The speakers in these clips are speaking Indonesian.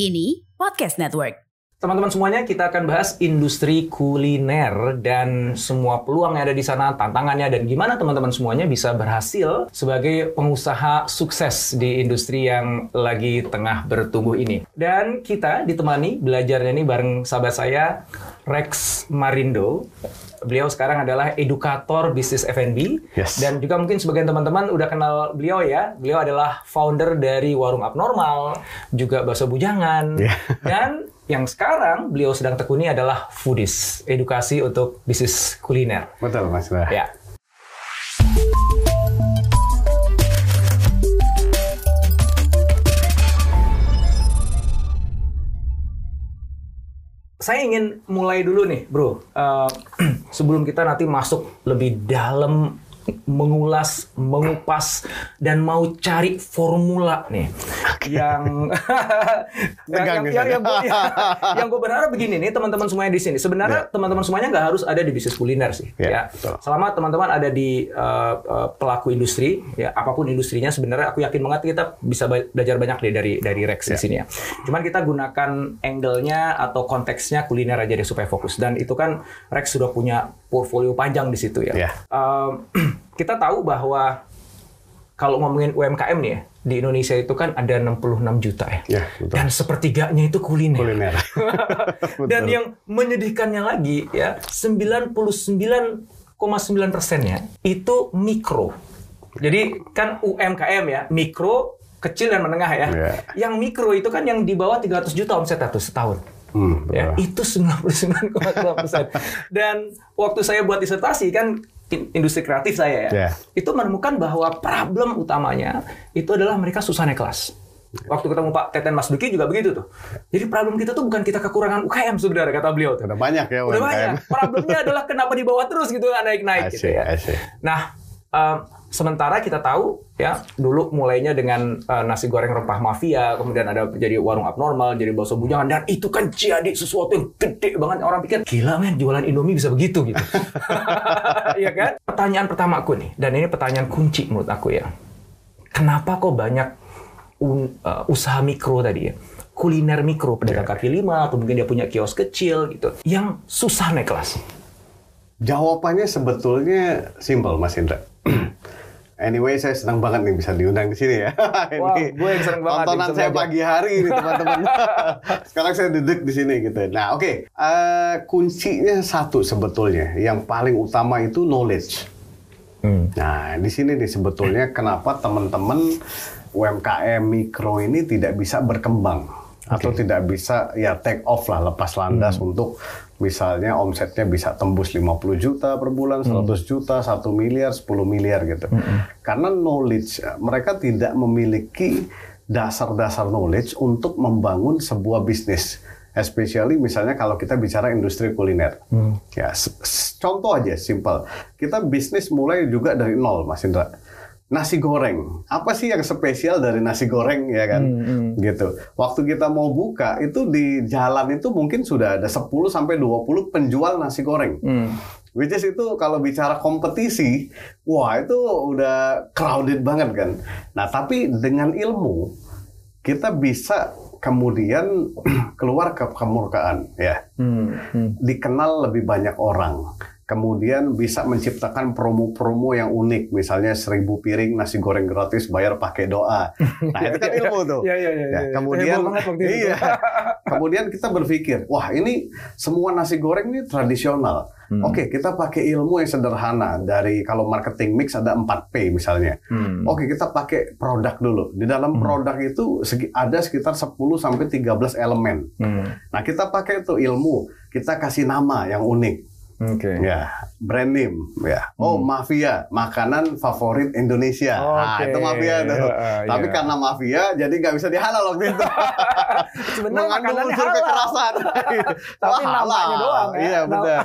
Kini Podcast Network. Teman-teman semuanya, kita akan bahas industri kuliner dan semua peluang yang ada di sana, tantangannya, dan gimana teman-teman semuanya bisa berhasil sebagai pengusaha sukses di industri yang lagi tengah bertumbuh ini. Dan kita ditemani belajarnya ini bareng sahabat saya, Rex Marindo. Beliau sekarang adalah edukator bisnis F&B Yes. dan juga mungkin sebagian teman-teman udah kenal beliau ya. Beliau adalah founder dari Warung Abnormal, juga Bakso Bujangan, Yeah. dan yang sekarang beliau sedang tekuni adalah foodies, edukasi untuk bisnis kuliner. Betul, Mas. Ya. Saya ingin mulai dulu nih, bro. Eh, sebelum kita nanti masuk lebih dalam mengulas, mengupas, dan mau cari formula nih yang yang, yang, yang, saya. yang, yang gue berharap begini nih teman-teman semuanya di sini. Sebenarnya teman-teman semuanya nggak harus ada di bisnis kuliner sih. Ya, ya. Selama teman-teman ada di uh, uh, pelaku industri, ya apa pun industrinya sebenarnya aku yakin banget kita bisa belajar banyak deh dari dari Rex di Ya. sini ya. Cuman kita gunakan angle-nya atau konteksnya kuliner aja deh supaya fokus. Dan itu kan Rex sudah punya portfolio panjang di situ ya. Ya. Um, kita tahu bahwa kalau ngomongin UMKM nih ya, di Indonesia itu kan ada 66 juta ya. Ya, betul. Dan sepertiganya itu kuliner. Kuliner. Dan yang menyedihkannya lagi ya 99,9 persennya itu mikro. Jadi kan UMKM ya mikro kecil dan menengah ya. Iya. Yang mikro itu kan yang di bawah 300 juta omset tuh setahun. Hmm, betul. Ya, itu 99,2 persen. Dan waktu saya buat disertasi kan in- industri kreatif saya ya, Ya. itu menemukan bahwa problem utamanya itu adalah mereka susah naik kelas. Waktu ketemu Pak Teten Mas Duki juga begitu tuh. Jadi problem kita tuh bukan kita kekurangan UKM sebenarnya kata beliau tuh. Udah banyak ya Udah UMKM. banyak. Problemnya adalah kenapa di bawah terus gitu nggak naik-naik gitu ya. Nah, em, sementara kita tahu ya dulu mulainya dengan eh, nasi goreng rempah mafia, kemudian ada jadi warung abnormal, jadi bakso bujangan dan itu kan jadi sesuatu yang gede banget orang pikir gila men jualan Indomie bisa begitu gitu. Iya kan? Pertanyaan pertama aku nih dan ini pertanyaan kunci menurut aku ya. Kenapa kok banyak un- eh, usaha mikro tadi ya? Kuliner mikro, pedagang kaki lima, atau mungkin dia punya kios kecil gitu, yang susah naik kelas. Jawabannya sebetulnya simple, Mas Indra. Anyway, saya senang banget nih bisa diundang di sini ya. Wah, gue yang senang banget Tontonan saya pagi hari ini teman-teman. Sekarang saya duduk di sini gitu. Nah, oke. Eh, kuncinya satu sebetulnya. Yang paling utama itu knowledge. Hmm. Nah, di sini nih sebetulnya kenapa teman-teman UMKM mikro ini tidak bisa berkembang atau tidak bisa ya take off lah lepas landas untuk misalnya omsetnya bisa tembus 50 juta per bulan, 100 juta, 1 miliar, 10 miliar gitu. Karena knowledge eh, mereka tidak memiliki dasar-dasar knowledge untuk membangun sebuah bisnis. Especially misalnya kalau kita bicara industri kuliner. Ya, s- s- contoh aja simple. Kita bisnis mulai juga dari nol, Mas Indra. Nasi goreng. Apa sih yang spesial dari nasi goreng ya kan? Gitu. Waktu kita mau buka itu di jalan itu mungkin sudah ada 10 sampai 20 penjual nasi goreng. Which is itu kalau bicara kompetisi, wah itu udah crowded banget kan. Nah, tapi dengan ilmu kita bisa kemudian keluar ke kemurkaan ya. Dikenal lebih banyak orang. Kemudian bisa menciptakan promo-promo yang unik, misalnya seribu piring nasi goreng gratis bayar pakai doa. Nah itu kan ilmu tuh. Iya, iya, iya, Ya, iya. kemudian iya. kemudian kita berpikir, wah ini semua nasi goreng ini tradisional. Hmm. Oke, kita pakai ilmu yang sederhana dari kalau marketing mix ada 4P misalnya. Hmm. Oke, kita pakai produk dulu. Di dalam produk itu ada sekitar 10 sampai 13 elemen. Hmm. Nah, kita pakai itu ilmu, kita kasih nama yang unik. Oke. Ya, brand name ya. Oh, mafia, makanan favorit Indonesia. Hmm. Nah, itu mafia tuh. Heeh, Tapi iya. karena mafia jadi nggak bisa dihalal waktu itu. Sebenarnya makanannya unsur halal. kekerasan. Tapi Wah, namanya halal. doang ya. Iya, benar.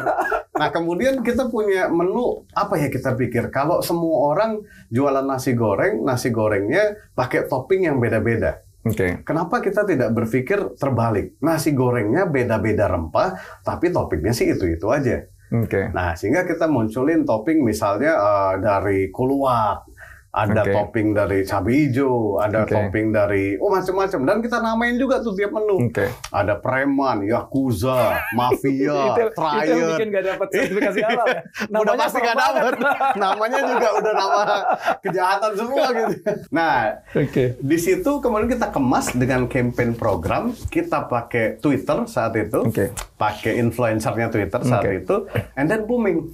Nah, kemudian kita punya menu apa ya kita pikir kalau semua orang jualan nasi goreng, nasi gorengnya pakai topping yang beda-beda. Oke. Kenapa kita tidak berpikir terbalik? Nasi gorengnya beda-beda rempah, tapi toppingnya sih itu-itu aja. Oke. Nah, sehingga kita munculin topping misalnya eh, dari kuluak, ada Oke. topping dari cabai hijau, ada Oke. topping dari oh macam-macam dan kita namain juga tuh tiap menu. Oke. Ada preman, yakuza, mafia, itu, itu bikin gak dapat sertifikasi halal ya. udah Namanya pasti serem gak dapet. Namanya juga udah nama kejahatan semua gitu. Nah, Oke. di situ kemudian kita kemas dengan campaign program, kita pakai Twitter saat itu, Oke. pakai influencernya Twitter saat Oke. itu, and then booming.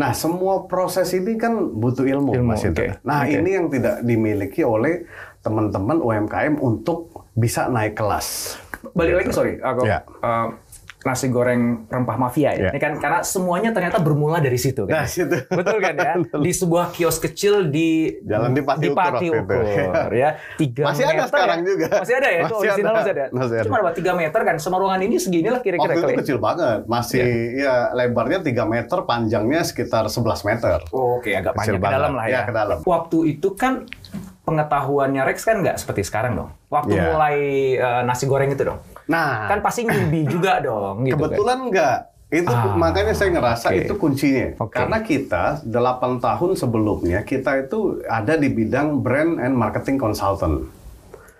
Nah, semua proses ini kan butuh ilmu, Ilmu, Mas Indra. oke. Nah, Oke. ini yang tidak dimiliki oleh teman-teman UMKM untuk bisa naik kelas. Balik lagi sorry, aku Ya. eh, nasi goreng rempah mafia ya. Ya. Ini kan karena semuanya ternyata bermula dari situ kan. Nah, situ. Betul kan ya? Di sebuah kios kecil di Jalan di Pati Ukur waktu itu. Ukur, ya. Tiga Masih ada meter sekarang ya. juga. Masih ada ya? Itu Masih original ada. masih ada. Masih ada. Cuma berapa? Tiga meter kan? Sama ruangan ini segini lah kira-kira. Waktu itu kali ya? kecil banget, masih ya lebarnya 3 meter, panjangnya sekitar 11 meter. Oh, Oke, agak Kecil panjang ke dalam banget. lah Ya, ya. ke dalam. Waktu itu kan pengetahuannya Rex kan nggak seperti sekarang dong. Waktu Ya. mulai eh, nasi goreng itu dong. Nah, Kan pasti newbie juga dong gitu kan. kebetulan enggak. Itu Ah, makanya saya ngerasa oke. itu kuncinya. Oke. Karena kita 8 tahun sebelumnya kita itu ada di bidang brand and marketing consultant.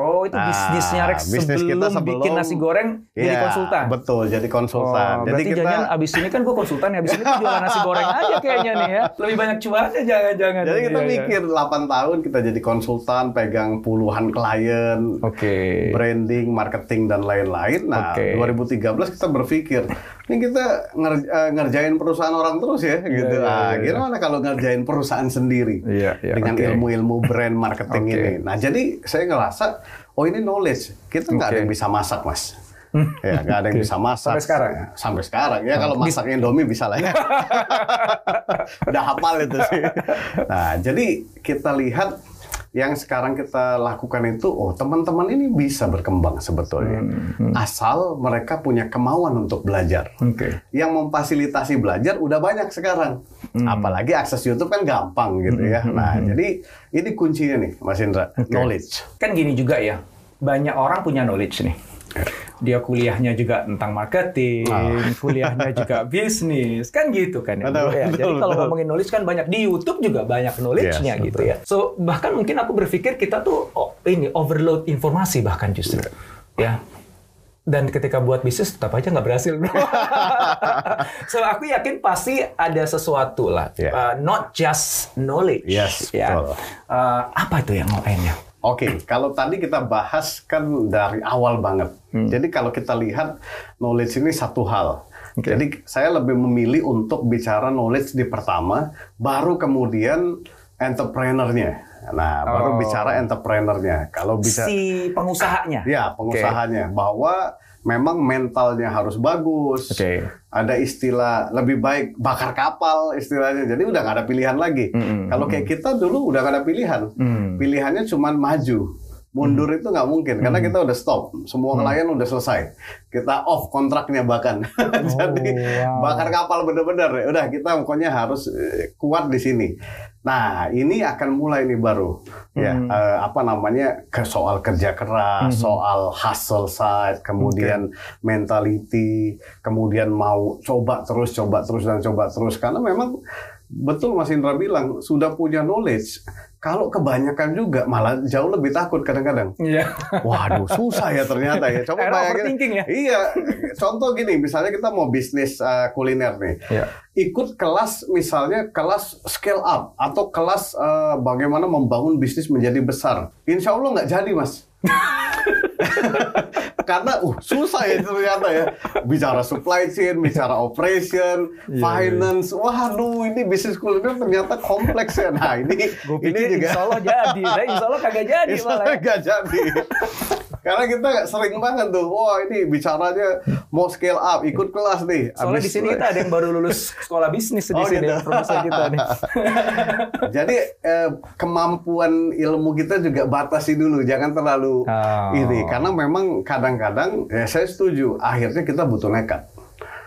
Oh, itu Nah, bisnisnya Rex bisnis kita sebelum, bikin sebelum- nasi goreng jadi Iya, konsultan. Betul, jadi konsultan. Oh, jadi berarti kita jangan abis ini kan gue konsultan ya, abis ini gue jualan nasi goreng aja kayaknya nih ya. Lebih banyak cuannya jangan-jangan. jadi kita iya. mikir 8 tahun kita jadi konsultan, pegang puluhan klien, Oke. branding, marketing dan lain-lain. Nah, Oke. 2013 kita berpikir, ini kita nger- eh, ngerjain perusahaan orang terus ya, gitu. iya, ah, iya. gimana kalau ngerjain perusahaan sendiri Iya, iya, dengan oke. ilmu-ilmu brand marketing Oke. ini. Nah, jadi saya ngerasa, oh ini knowledge. Kita nggak ada Oke. yang bisa masak, mas. ya, nggak ada yang Oke. bisa masak. Sampai sekarang? Ya, sampai sekarang. Ya, kalau masak Indomie bisa lah ya. Udah hafal itu sih. Nah, jadi kita lihat yang sekarang kita lakukan itu, oh teman-teman ini bisa berkembang sebetulnya. Hmm, Asal mereka punya kemauan untuk belajar. Oke. Yang memfasilitasi belajar udah banyak sekarang. Hmm. Apalagi akses YouTube kan gampang gitu ya. Nah, jadi ini kuncinya nih, Mas Indra, knowledge. Kan gini juga ya, banyak orang punya knowledge nih. Dia kuliahnya juga tentang marketing, kuliahnya juga bisnis, kan gitu kan ya. Betul, ya. betul, Jadi kalau betul. ngomongin knowledge kan banyak di YouTube juga banyak knowledge-nya Yes, gitu ya. So bahkan mungkin aku berpikir kita tuh oh, ini overload informasi bahkan justru ya. Dan ketika buat bisnis tetap aja nggak berhasil, bro. so aku yakin pasti ada sesuatu lah, Yeah. Uh, not just knowledge. Yes, ya. betul. Uh, apa itu yang lainnya? Oke, kalau tadi kita bahas kan dari awal banget. Hmm. Jadi kalau kita lihat knowledge ini satu hal. Oke. Jadi saya lebih memilih untuk bicara knowledge di pertama, baru kemudian entrepreneurnya. Nah, baru Oh. bicara entrepreneurnya. Kalau bisa si pengusahanya. Ya, pengusahanya bahwa memang mentalnya harus bagus. Oke. Ada istilah lebih baik bakar kapal istilahnya. Jadi udah nggak ada pilihan lagi. Mm-mm. Kalau kayak kita dulu udah nggak ada pilihan. Mm. Pilihannya cuma maju. Mundur itu nggak mungkin karena kita udah stop. Semua Mm. klien udah selesai. Kita off kontraknya bahkan. Jadi wow. bakar kapal bener-bener. Udah kita pokoknya harus eh, kuat di sini. Nah, ini akan mulai nih baru. Ya, Hmm. eh, apa namanya? ke soal kerja keras, soal hustle side, kemudian mentality, kemudian mau coba terus, coba terus dan coba terus karena memang betul Mas Indra bilang sudah punya knowledge. Kalau kebanyakan juga malah jauh lebih takut kadang-kadang. Iya. Waduh, susah ya ternyata ya. Coba bayangin. ya? Iya. Contoh gini, misalnya kita mau bisnis uh, kuliner nih. Iya. Ikut kelas misalnya kelas scale up atau kelas uh, bagaimana membangun bisnis menjadi besar. Insya Allah nggak jadi, Mas. Karena uh, susah ya ternyata ya. Bicara supply chain, bicara operation, Iya, finance. Waduh, ini bisnis kuliner ternyata kompleks ya. Nah, ini ini juga insya Allah jadi. Saya insya Allah kagak jadi Insya malah. Allah nggak jadi. Karena kita sering banget tuh, wah ini bicaranya mau scale up, ikut kelas nih. Soalnya di sini kita ada yang baru lulus sekolah bisnis di Oh, sini, gitu. profesor kita nih. Jadi eh, kemampuan ilmu kita juga batasi dulu, jangan terlalu Oh. ini. Karena memang kadang-kadang, ya saya setuju, akhirnya kita butuh nekat.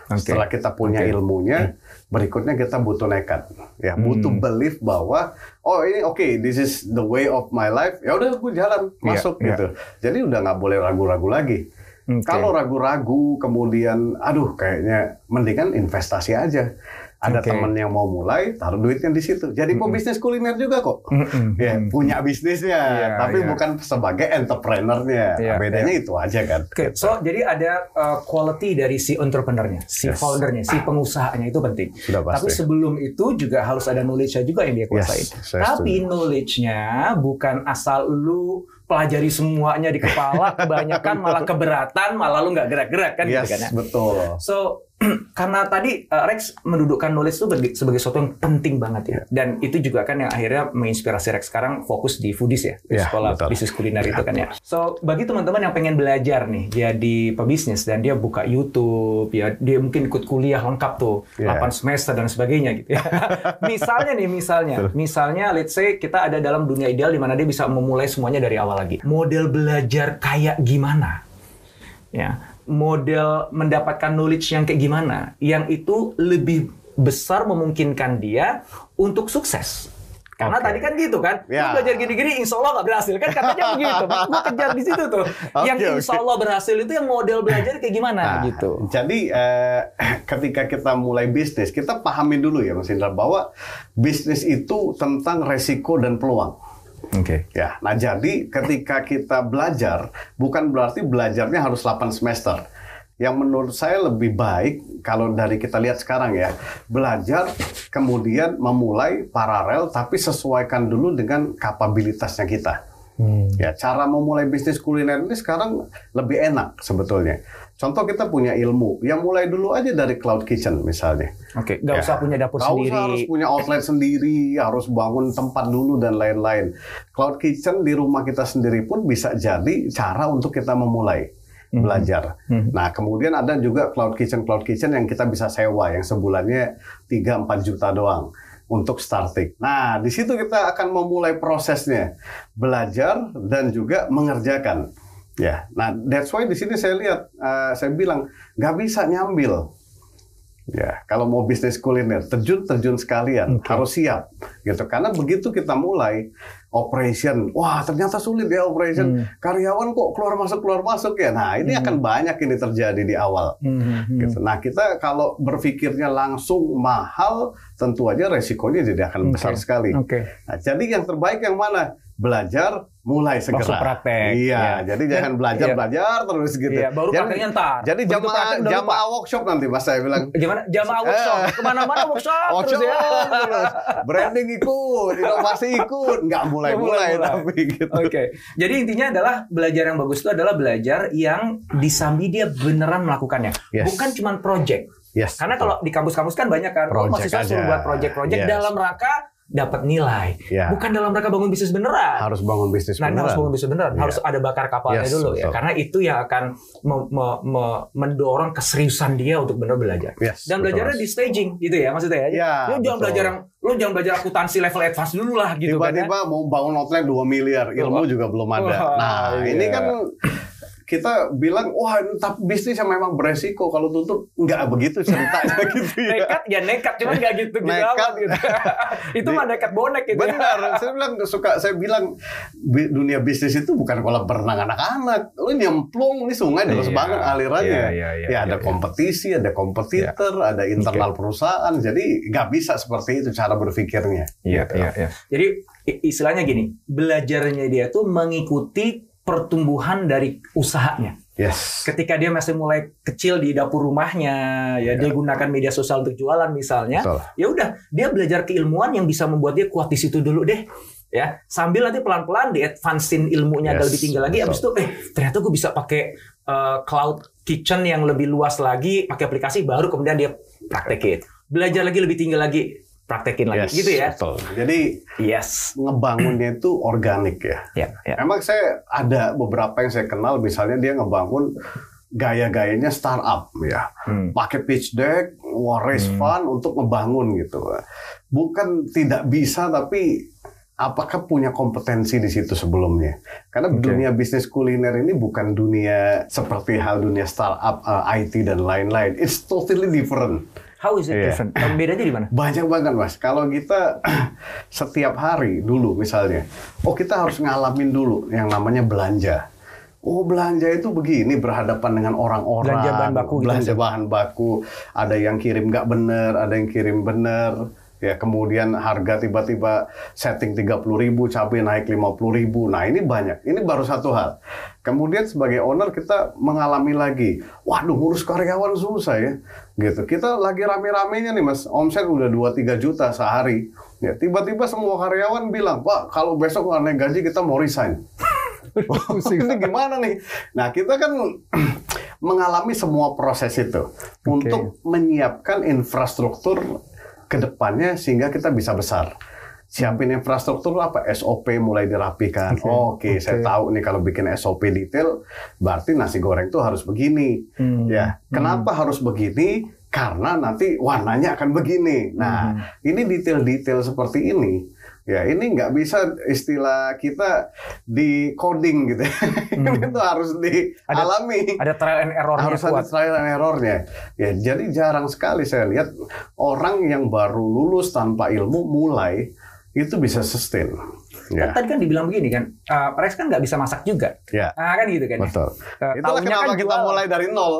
Oke. Setelah kita punya ilmunya, berikutnya kita butuh nekat. Ya, butuh Hmm. belief bahwa oh ini oke, this is the way of my life. Ya udah aku jalan Iya, masuk iya. gitu. Jadi udah nggak boleh ragu-ragu lagi. Oke. Kalau ragu-ragu kemudian aduh kayaknya mendingan investasi aja. Ada Oke. temen yang mau mulai, taruh duitnya di situ. Jadi pebisnis kuliner juga kok. Mm-mm. Ya, punya bisnisnya, Iya, tapi iya. bukan sebagai entrepreneurnya. Iya, Bedanya itu aja kan. Oke, so jadi ada uh, quality dari si entrepreneurnya, si Yes. foundernya, si pengusahanya itu penting. Sudah pasti. Tapi sebelum itu juga harus ada knowledge-nya juga yang dia kuasain. Yes, Tapi knowledge-nya bukan asal lu pelajari semuanya di kepala, kebanyakan malah keberatan, malah lu nggak gerak-gerak kan yes, gitu kan ya. betul. So karena tadi uh, Rex mendudukkan knowledge itu sebagai, sebagai sesuatu yang penting banget ya. Dan itu juga kan yang akhirnya menginspirasi Rex sekarang fokus di foodies ya, di Ya, sekolah betul. bisnis kuliner itu kan ya. So bagi teman-teman yang pengen belajar nih jadi pebisnis dan dia buka YouTube ya, dia mungkin ikut kuliah lengkap tuh, Ya. 8 semester dan sebagainya gitu ya. misalnya nih, misalnya, misalnya let's say kita ada dalam dunia ideal di mana dia bisa memulai semuanya dari awal lagi. Model belajar kayak gimana? ya model mendapatkan knowledge yang kayak gimana yang itu lebih besar memungkinkan dia untuk sukses karena Oke. tadi kan gitu kan lu belajar gini-gini insya Allah nggak berhasil kan katanya begitu Makanya gua kejar di situ tuh yang Oke, insya. Allah berhasil itu yang model belajar kayak gimana Nah, gitu Jadi eh, ketika kita mulai bisnis, kita pahami dulu ya Mas Indra bahwa bisnis itu tentang resiko dan peluang. Oke Ya, nah jadi ketika kita belajar, bukan berarti belajarnya harus 8 semester. Yang menurut saya lebih baik kalau dari kita lihat sekarang ya, belajar kemudian memulai paralel tapi sesuaikan dulu dengan kapabilitasnya kita. Ya, cara memulai bisnis kuliner ini sekarang lebih enak sebetulnya. Contoh kita punya ilmu, yang mulai dulu aja dari cloud kitchen misalnya. oke nggak Ya. usah punya dapur Nggak sendiri usah harus punya outlet sendiri, harus bangun tempat dulu dan lain-lain. Cloud kitchen di rumah kita sendiri pun bisa jadi cara untuk kita memulai belajar. Nah, kemudian ada juga cloud kitchen cloud kitchen yang kita bisa sewa yang sebulannya 3-4 juta doang untuk starting. Nah, di situ kita akan memulai prosesnya, belajar dan juga mengerjakan. Ya, nah that's why di sini saya lihat, eh, saya bilang nggak bisa nyambil. Ya, kalau mau bisnis kuliner, terjun terjun sekalian, harus siap, gitu. Karena begitu kita mulai operation, wah ternyata sulit ya operation. Karyawan kok keluar masuk keluar masuk ya. Nah ini akan banyak ini terjadi di awal. Hmm, hmm. Gitu. Nah kita kalau berpikirnya langsung mahal, tentu aja resikonya jadi akan besar sekali. oke Nah, jadi yang terbaik yang mana? Belajar mulai segera. Langsung praktek. Iya, Iya. jadi jangan belajar iya. belajar terus gitu. Iya, baru Jadi- prakteknya ntar. Jadi jamaah jamaah workshop nanti Mas saya bilang. gimana jamaah workshop Eh. ke mana-mana workshop, Workshop terus ya terus. Branding ikut, inovasi ikut, nggak mulai-mulai tapi gitu. Oke, jadi intinya adalah belajar yang bagus itu adalah belajar yang disambi dia beneran melakukannya, Yes. bukan cuma project. Yes. Karena kalau di kampus-kampus kan banyak kan, oh, Project mahasiswa aja. suruh buat project-project Yes. dalam rangka dapat nilai, Ya. bukan dalam rangka bangun bisnis beneran. harus bangun bisnis Nah, ini harus beneran. bangun bisnis beneran, Iya. harus ada bakar kapalnya Yes, dulu ya, betul. karena itu yang akan me- me- me- mendorong keseriusan dia untuk benar belajar. Yes, Dan betul, belajarnya di staging gitu ya maksudnya ya. Ya, lu jangan betul. belajar yang lu jangan belajar akuntansi level advance dulu lah gitu kan ya. Tiba-tiba mau bangun outlet 2 miliar, ilmu Wah. juga belum ada. Nah, iya. ini kan kita bilang, wah ini tapi bisnis yang memang beresiko kalau tutup nggak begitu ceritanya gitu ya. nekat ya nekat cuman nggak gitu gitu Nekat. amat gitu. itu mah nekat bonek gitu ya. Benar, saya bilang suka saya bilang bi- dunia bisnis itu bukan kolam berenang anak-anak. Lu nyemplung nih sungai deras Iya, banget alirannya. iya, iya, iya, ya ada iya, iya. kompetisi, ada kompetitor, ada internal perusahaan. Jadi nggak bisa seperti itu cara berpikirnya. Iya, Gitu. iya, iya. Jadi istilahnya gini, belajarnya dia tuh mengikuti pertumbuhan dari usahanya. Yes. Ketika dia masih mulai kecil di dapur rumahnya, ya dia gunakan media sosial untuk jualan misalnya, Betul. ya udah dia belajar keilmuan yang bisa membuat dia kuat di situ dulu deh. Ya, sambil nanti pelan-pelan di advancein ilmunya agak Yes, lebih tinggi lagi. betul. Abis itu, eh ternyata gue bisa pakai eh, cloud kitchen yang lebih luas lagi, pakai aplikasi baru kemudian dia praktekin. Belajar lagi lebih tinggi lagi. Praktekin lagi Yes, gitu ya. Betul. Jadi Yes. ngebangunnya itu organik ya. Ya, ya. Emang saya ada beberapa yang saya kenal, misalnya dia ngebangun gaya-gayanya startup ya, Hmm. pakai pitch deck, raise fund untuk ngebangun gitu. Bukan tidak bisa, tapi apakah punya kompetensi di situ sebelumnya? Karena Oke. dunia bisnis kuliner ini bukan dunia seperti hal dunia startup, uh, IT dan lain-lain. It's totally different. How is it Iya. different? Bedanya di mana? Banyak banget mas. Kalau kita setiap hari dulu misalnya, oh kita harus ngalamin dulu yang namanya belanja. Oh belanja itu begini berhadapan dengan orang-orang. Belanja bahan baku gitu Belanja maksudnya? bahan baku. Ada yang kirim nggak bener, ada yang kirim bener. Ya kemudian harga tiba-tiba setting 30.000 ribu, cabai naik 50.000 ribu. Nah ini banyak. Ini baru satu hal. Kemudian sebagai owner kita mengalami lagi. Waduh ngurus karyawan susah ya. Gitu. Kita lagi rame-ramenya nih mas. Omset udah 2-3 juta sehari. Ya, tiba-tiba semua karyawan bilang, Pak kalau besok nggak naik gaji kita mau resign. ini gimana nih? Nah, kita kan mengalami semua proses itu untuk menyiapkan infrastruktur ke depannya sehingga kita bisa besar. Siapin infrastruktur apa? SOP mulai dirapikan. Oh, Oke, saya tahu nih kalau bikin SOP detail, berarti nasi goreng tuh harus begini. Hmm. Ya, kenapa harus begini? Karena nanti warnanya akan begini. Nah, ini detail-detail seperti ini. Ya, ini nggak bisa istilah kita di coding gitu. ini tuh harus dialami. Ada trial and errornya harus ada kuat. trial and errornya. Ya, jadi jarang sekali saya lihat orang yang baru lulus tanpa ilmu mulai itu bisa sustain. Kan Ya, Tadi kan dibilang begini kan, uh, Rex kan nggak bisa masak juga. ya, Nah, kan gitu kan. ya. betul. Eh, Itulah taunya kenapa kan kita jual. mulai dari nol.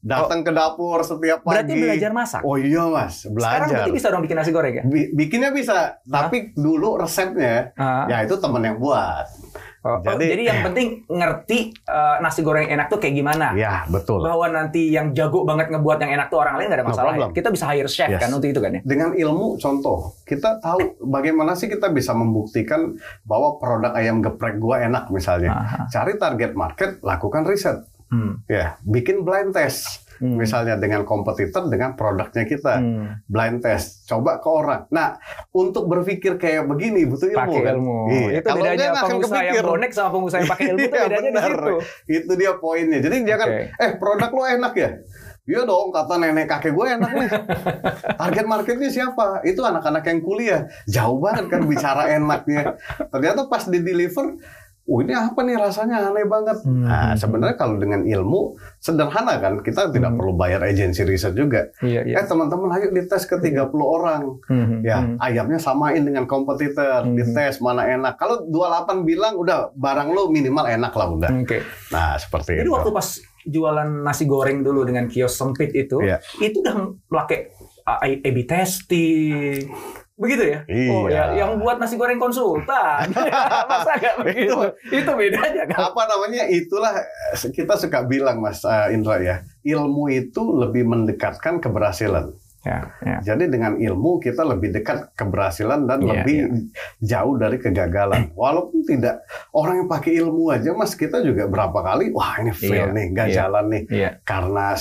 Datang ke dapur setiap pagi. Berarti belajar masak? Oh iya mas, Sekarang belajar. berarti bisa dong bikin nasi goreng ya? Bi- bikinnya bisa, tapi dulu resepnya Ah. ya itu temen yang buat. Oh, oh, jadi, Jadi- yang penting ngerti uh, nasi goreng enak tuh kayak gimana. Ya betul. Bahwa nanti yang jago banget ngebuat yang enak tuh orang lain nggak ada No masalah. ya. problem. Kita bisa hire chef Yes. kan untuk itu kan ya. Dengan ilmu, contoh, kita tahu bagaimana sih kita bisa membuktikan bahwa produk ayam geprek gua enak misalnya. Aha. Cari target market, lakukan riset. Hmm. Ya, bikin blind test. Hmm. Misalnya dengan kompetitor dengan produknya kita. Hmm. Blind test, coba ke orang. Nah, untuk berpikir kayak begini butuh ilmu Pakai kan? ilmu. Iya. Itu Kalau bedanya pengusaha yang bonek sama pengusaha yang pakai ilmu itu Iya, bedanya di benar. situ. Itu dia poinnya. Jadi jangan, Oke. eh produk lo enak ya? Iya dong, kata nenek kakek gue enak nih. Target marketnya siapa? Itu anak-anak yang kuliah. Jauh banget kan bicara enaknya. Ternyata pas di deliver, oh ini apa nih rasanya aneh banget. Hmm. Nah, sebenarnya kalau dengan ilmu sederhana kan, kita tidak perlu bayar agensi riset juga. Iya, iya. Eh teman-teman ayo dites ke 30 orang. Hmm, Ya, hmm. ayamnya samain dengan kompetitor, Hmm. dites mana enak. Kalau 28 bilang udah barang lo minimal enak lah udah. Oke. Nah, seperti Jadi itu. waktu pas jualan nasi goreng dulu dengan kios sempit itu, Iya. itu udah pakai A/B testing, begitu ya? Oh Iya. ya, yang buat nasi goreng konsultan, masa nggak begitu? itu bedanya kan? apa namanya itulah eh, kita suka bilang Mas eh, Indra ya ilmu itu lebih mendekatkan keberhasilan Ya, ya. jadi dengan ilmu kita lebih dekat keberhasilan dan Iya, lebih jauh dari kegagalan walaupun tidak orang yang pakai ilmu aja Mas kita juga berapa kali wah ini fail Iya, nih nggak iya. jalan nih Iya. karena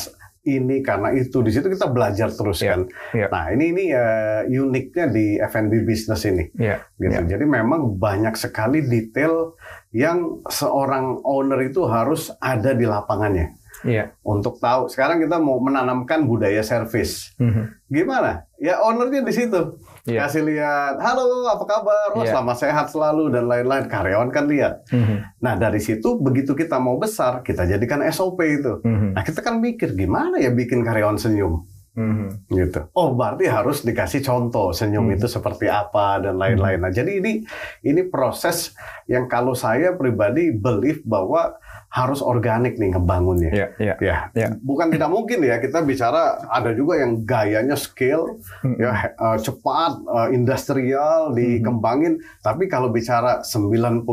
ini karena itu di situ kita belajar terus Iya, kan iya. nah ini ini eh, uniknya di F&B business ini Ya, gitu. ya. Jadi memang banyak sekali detail yang seorang owner itu harus ada di lapangannya Iya. untuk tahu. Sekarang kita mau menanamkan budaya servis. Mhm. Gimana? Ya ownernya di situ. Iya. Kasih lihat, halo apa kabar? Oh, Iya. selamat sehat selalu dan lain-lain. Karyawan kan lihat. Mhm. Nah dari situ begitu kita mau besar, kita jadikan SOP itu. Mhm. Nah kita kan mikir gimana ya bikin karyawan senyum Mhm. gitu. Oh, berarti harus dikasih contoh senyum Hmm. itu seperti apa dan lain-lain. Nah, jadi ini ini proses yang kalau saya pribadi believe bahwa harus organik nih ngebangunnya. Iya, iya. Ya, Ya. bukan tidak mungkin ya kita bicara ada juga yang gayanya scale Hmm. ya eh, cepat eh, industrial dikembangin, tapi kalau bicara 99%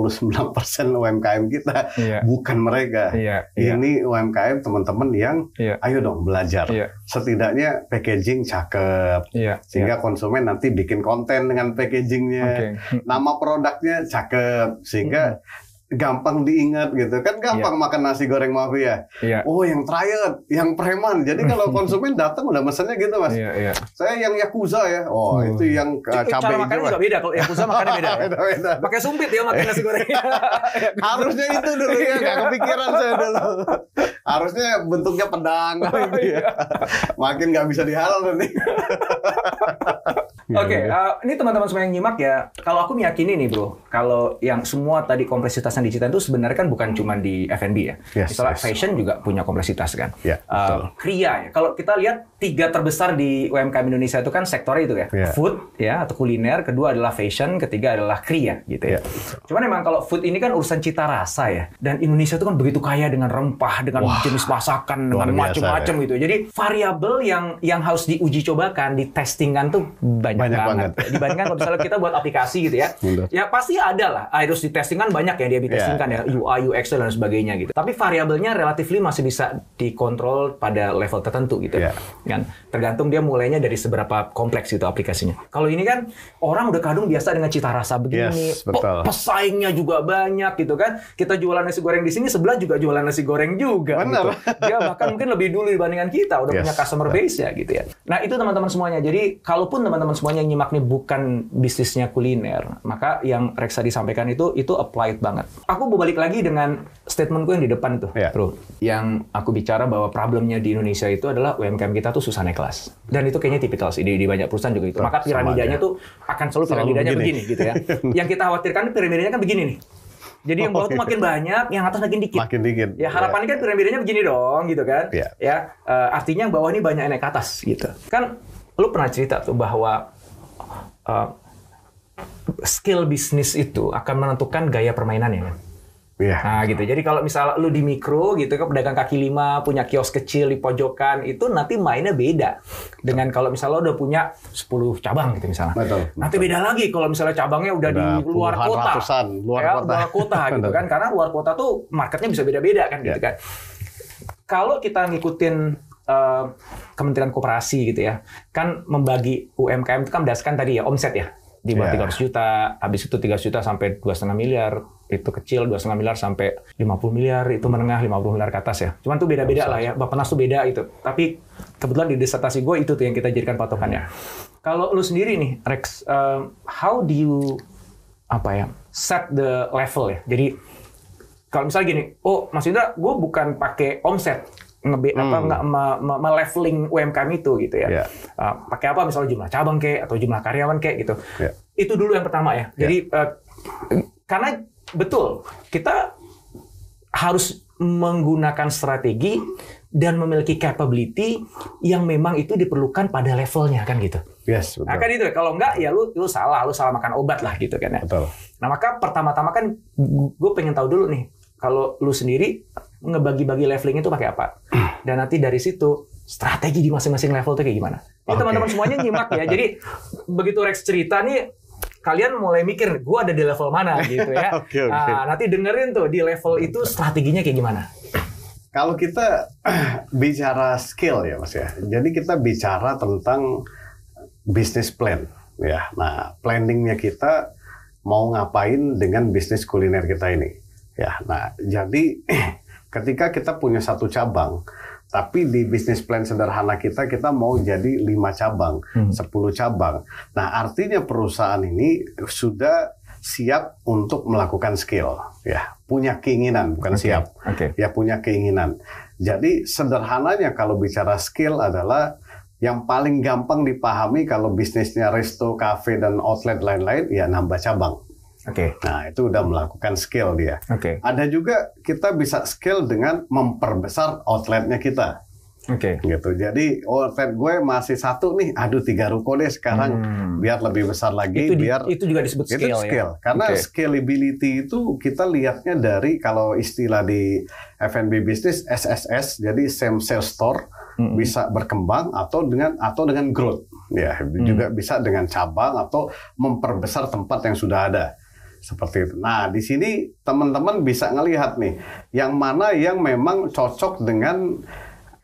UMKM kita Iya. bukan mereka. Iya, iya. Ini UMKM teman-teman yang Iya. ayo dong belajar. Iya. Setidaknya packaging cakep Iya. sehingga konsumen nanti bikin konten dengan packagingnya. Oke. Nama produknya cakep sehingga gampang diingat gitu kan gampang makan nasi goreng mafia Iya. oh yang triad yang preman jadi kalau konsumen datang udah mesennya gitu mas Iya, iya. saya yang yakuza ya oh itu yang uh, Cara cabai makannya hijau juga beda. Kalau Yakuza makannya beda. ya. Beda-beda. Pakai sumpit ya makan nasi goreng. harusnya itu dulu ya nggak kepikiran saya dulu harusnya bentuknya pedang gitu ya makin nggak bisa dihalal nanti Oke, eh, ini teman-teman semua yang nyimak ya. Kalau aku meyakini nih bro, kalau yang semua tadi kompleksitas yang diceritain itu sebenarnya kan bukan cuma di F&B ya. Yes, Misalnya yes. fashion juga punya kompleksitas kan. Ya, Eh, betul. Kria ya. Kalau kita lihat tiga terbesar di UMKM Indonesia itu kan sektornya itu ya. Ya. Food ya atau kuliner, kedua adalah fashion, ketiga adalah kria gitu ya. Ya. Cuman memang kalau food ini kan urusan cita rasa ya. Dan Indonesia itu kan begitu kaya dengan rempah, dengan jenis masakan, dengan macam-macam ya. gitu. Jadi variabel yang yang harus diuji cobakan, ditestingkan tuh banyak, Banyak banget. banget. Dibandingkan kalau misalnya kita buat aplikasi gitu ya. Ya pasti ada lah. Harus ditestingkan banyak ya dia ditestingkan ya. UI, UX dan sebagainya gitu. Tapi variabelnya relatifly masih bisa dikontrol pada level tertentu gitu. Ya. Kan tergantung dia mulainya dari seberapa kompleks itu aplikasinya. Kalau ini kan orang udah kadung biasa dengan cita rasa begini. Yes, betul. pe- pesaingnya juga banyak gitu kan. Kita jualan nasi goreng di sini sebelah juga jualan nasi goreng juga Benar. gitu. Dia bahkan mungkin lebih dulu dibandingkan kita udah Yes. punya customer base ya gitu ya. Nah, itu teman-teman semuanya. Jadi, kalaupun teman-teman semuanya yang nyimak nih bukan bisnisnya kuliner, maka yang Rexa disampaikan itu itu applied banget. Aku mau balik lagi dengan statementku yang di depan itu, Ya. Bro. Yang aku bicara bahwa problemnya di Indonesia itu adalah UMKM kita tuh susah naik kelas. Dan itu kayaknya tipikal sih di, di banyak perusahaan juga itu. Maka piramidanya tuh akan selalu Selalu piramidanya begini. begini gitu ya. yang kita khawatirkan piramidanya kan begini nih. Jadi yang bawah tuh makin banyak, yang atas makin dikit. makin dikit Ya harapannya kan piramidanya begini dong, gitu kan? Iya. Ya, eh, artinya yang bawah ini banyak yang naik ke atas, gitu. Kan, lu pernah cerita tuh bahwa eh, skill bisnis itu akan menentukan gaya permainannya kan? Iya. Nah gitu. Jadi kalau misalnya lu di mikro gitu kan pedagang kaki lima punya kios kecil di pojokan itu nanti mainnya beda dengan kalau misalnya lo udah punya 10 cabang gitu misalnya. Betul, Nanti beda lagi kalau misalnya cabangnya udah, Udah di luar kota. ratusan, luar Ya, kota. Luar kota gitu kan. Karena luar kota tuh marketnya bisa beda-beda kan gitu Ya. kan. Kalau kita ngikutin eh, Kementerian Koperasi gitu ya, kan membagi UMKM itu kan berdasarkan tadi ya omset ya di bawah Ya. 300 juta, habis itu 3 juta sampai 2,5 miliar, itu kecil 2,5 miliar sampai 50 miliar, itu menengah 50 miliar ke atas ya. Cuman tuh beda-beda lah ya, Bapak Nas tuh beda itu. Tapi kebetulan di disertasi gue itu tuh yang kita jadikan patokannya. Kalau lu sendiri nih, Rex, um, how do you apa ya set the level ya? Jadi kalau misalnya gini, oh Mas Indra, gue bukan pakai omset ngebe apa nggak me- me- me-leveling UMKM itu gitu ya. Ya. Uh, pakai apa misalnya jumlah cabang kek atau jumlah karyawan kek gitu. Ya. Itu dulu yang pertama ya. Jadi uh, karena betul kita harus menggunakan strategi dan memiliki capability yang memang itu diperlukan pada levelnya kan gitu. Yes, betul. Nah kan itu kalau enggak ya lu lu salah, lu salah makan obat lah gitu kan ya. Betul. Nah maka pertama-tama kan gue pengen tahu dulu nih kalau lu sendiri ngebagi-bagi leveling itu pakai apa dan nanti dari situ strategi di masing-masing level itu kayak gimana. Ini Oke. teman-teman semuanya nyimak ya. Jadi begitu Rex cerita nih kalian mulai mikir gue ada di level mana gitu ya. Oke, oke. Nah, nanti dengerin tuh di level itu strateginya kayak gimana. Kalau kita bicara skill ya Mas ya. Jadi kita bicara tentang bisnis plan ya. Nah, planningnya kita mau ngapain dengan bisnis kuliner kita ini. Ya, nah jadi ketika kita punya satu cabang, tapi di bisnis plan sederhana kita kita mau jadi lima cabang, 10 cabang. Nah, artinya perusahaan ini sudah siap untuk melakukan skill, ya, punya keinginan bukan siap Oke. ya punya keinginan. Jadi sederhananya kalau bicara skill adalah yang paling gampang dipahami kalau bisnisnya resto, cafe dan outlet lain-lain ya nambah cabang. Oke. Nah, itu udah melakukan skill dia. Oke. Ada juga kita bisa skill dengan memperbesar outletnya kita Oke. gitu. Jadi outlet gue masih satu nih, aduh tiga ruko deh sekarang biar lebih besar lagi Hmm. Itu di- biar itu juga disebut itu skill, skill. ya. Karena Oke. scalability itu kita lihatnya dari kalau istilah di F&B business SSS, jadi same sales store bisa berkembang atau dengan atau dengan growth, ya juga bisa dengan cabang atau memperbesar tempat yang sudah ada seperti itu. Nah di sini teman-teman bisa ngelihat nih yang mana yang memang cocok dengan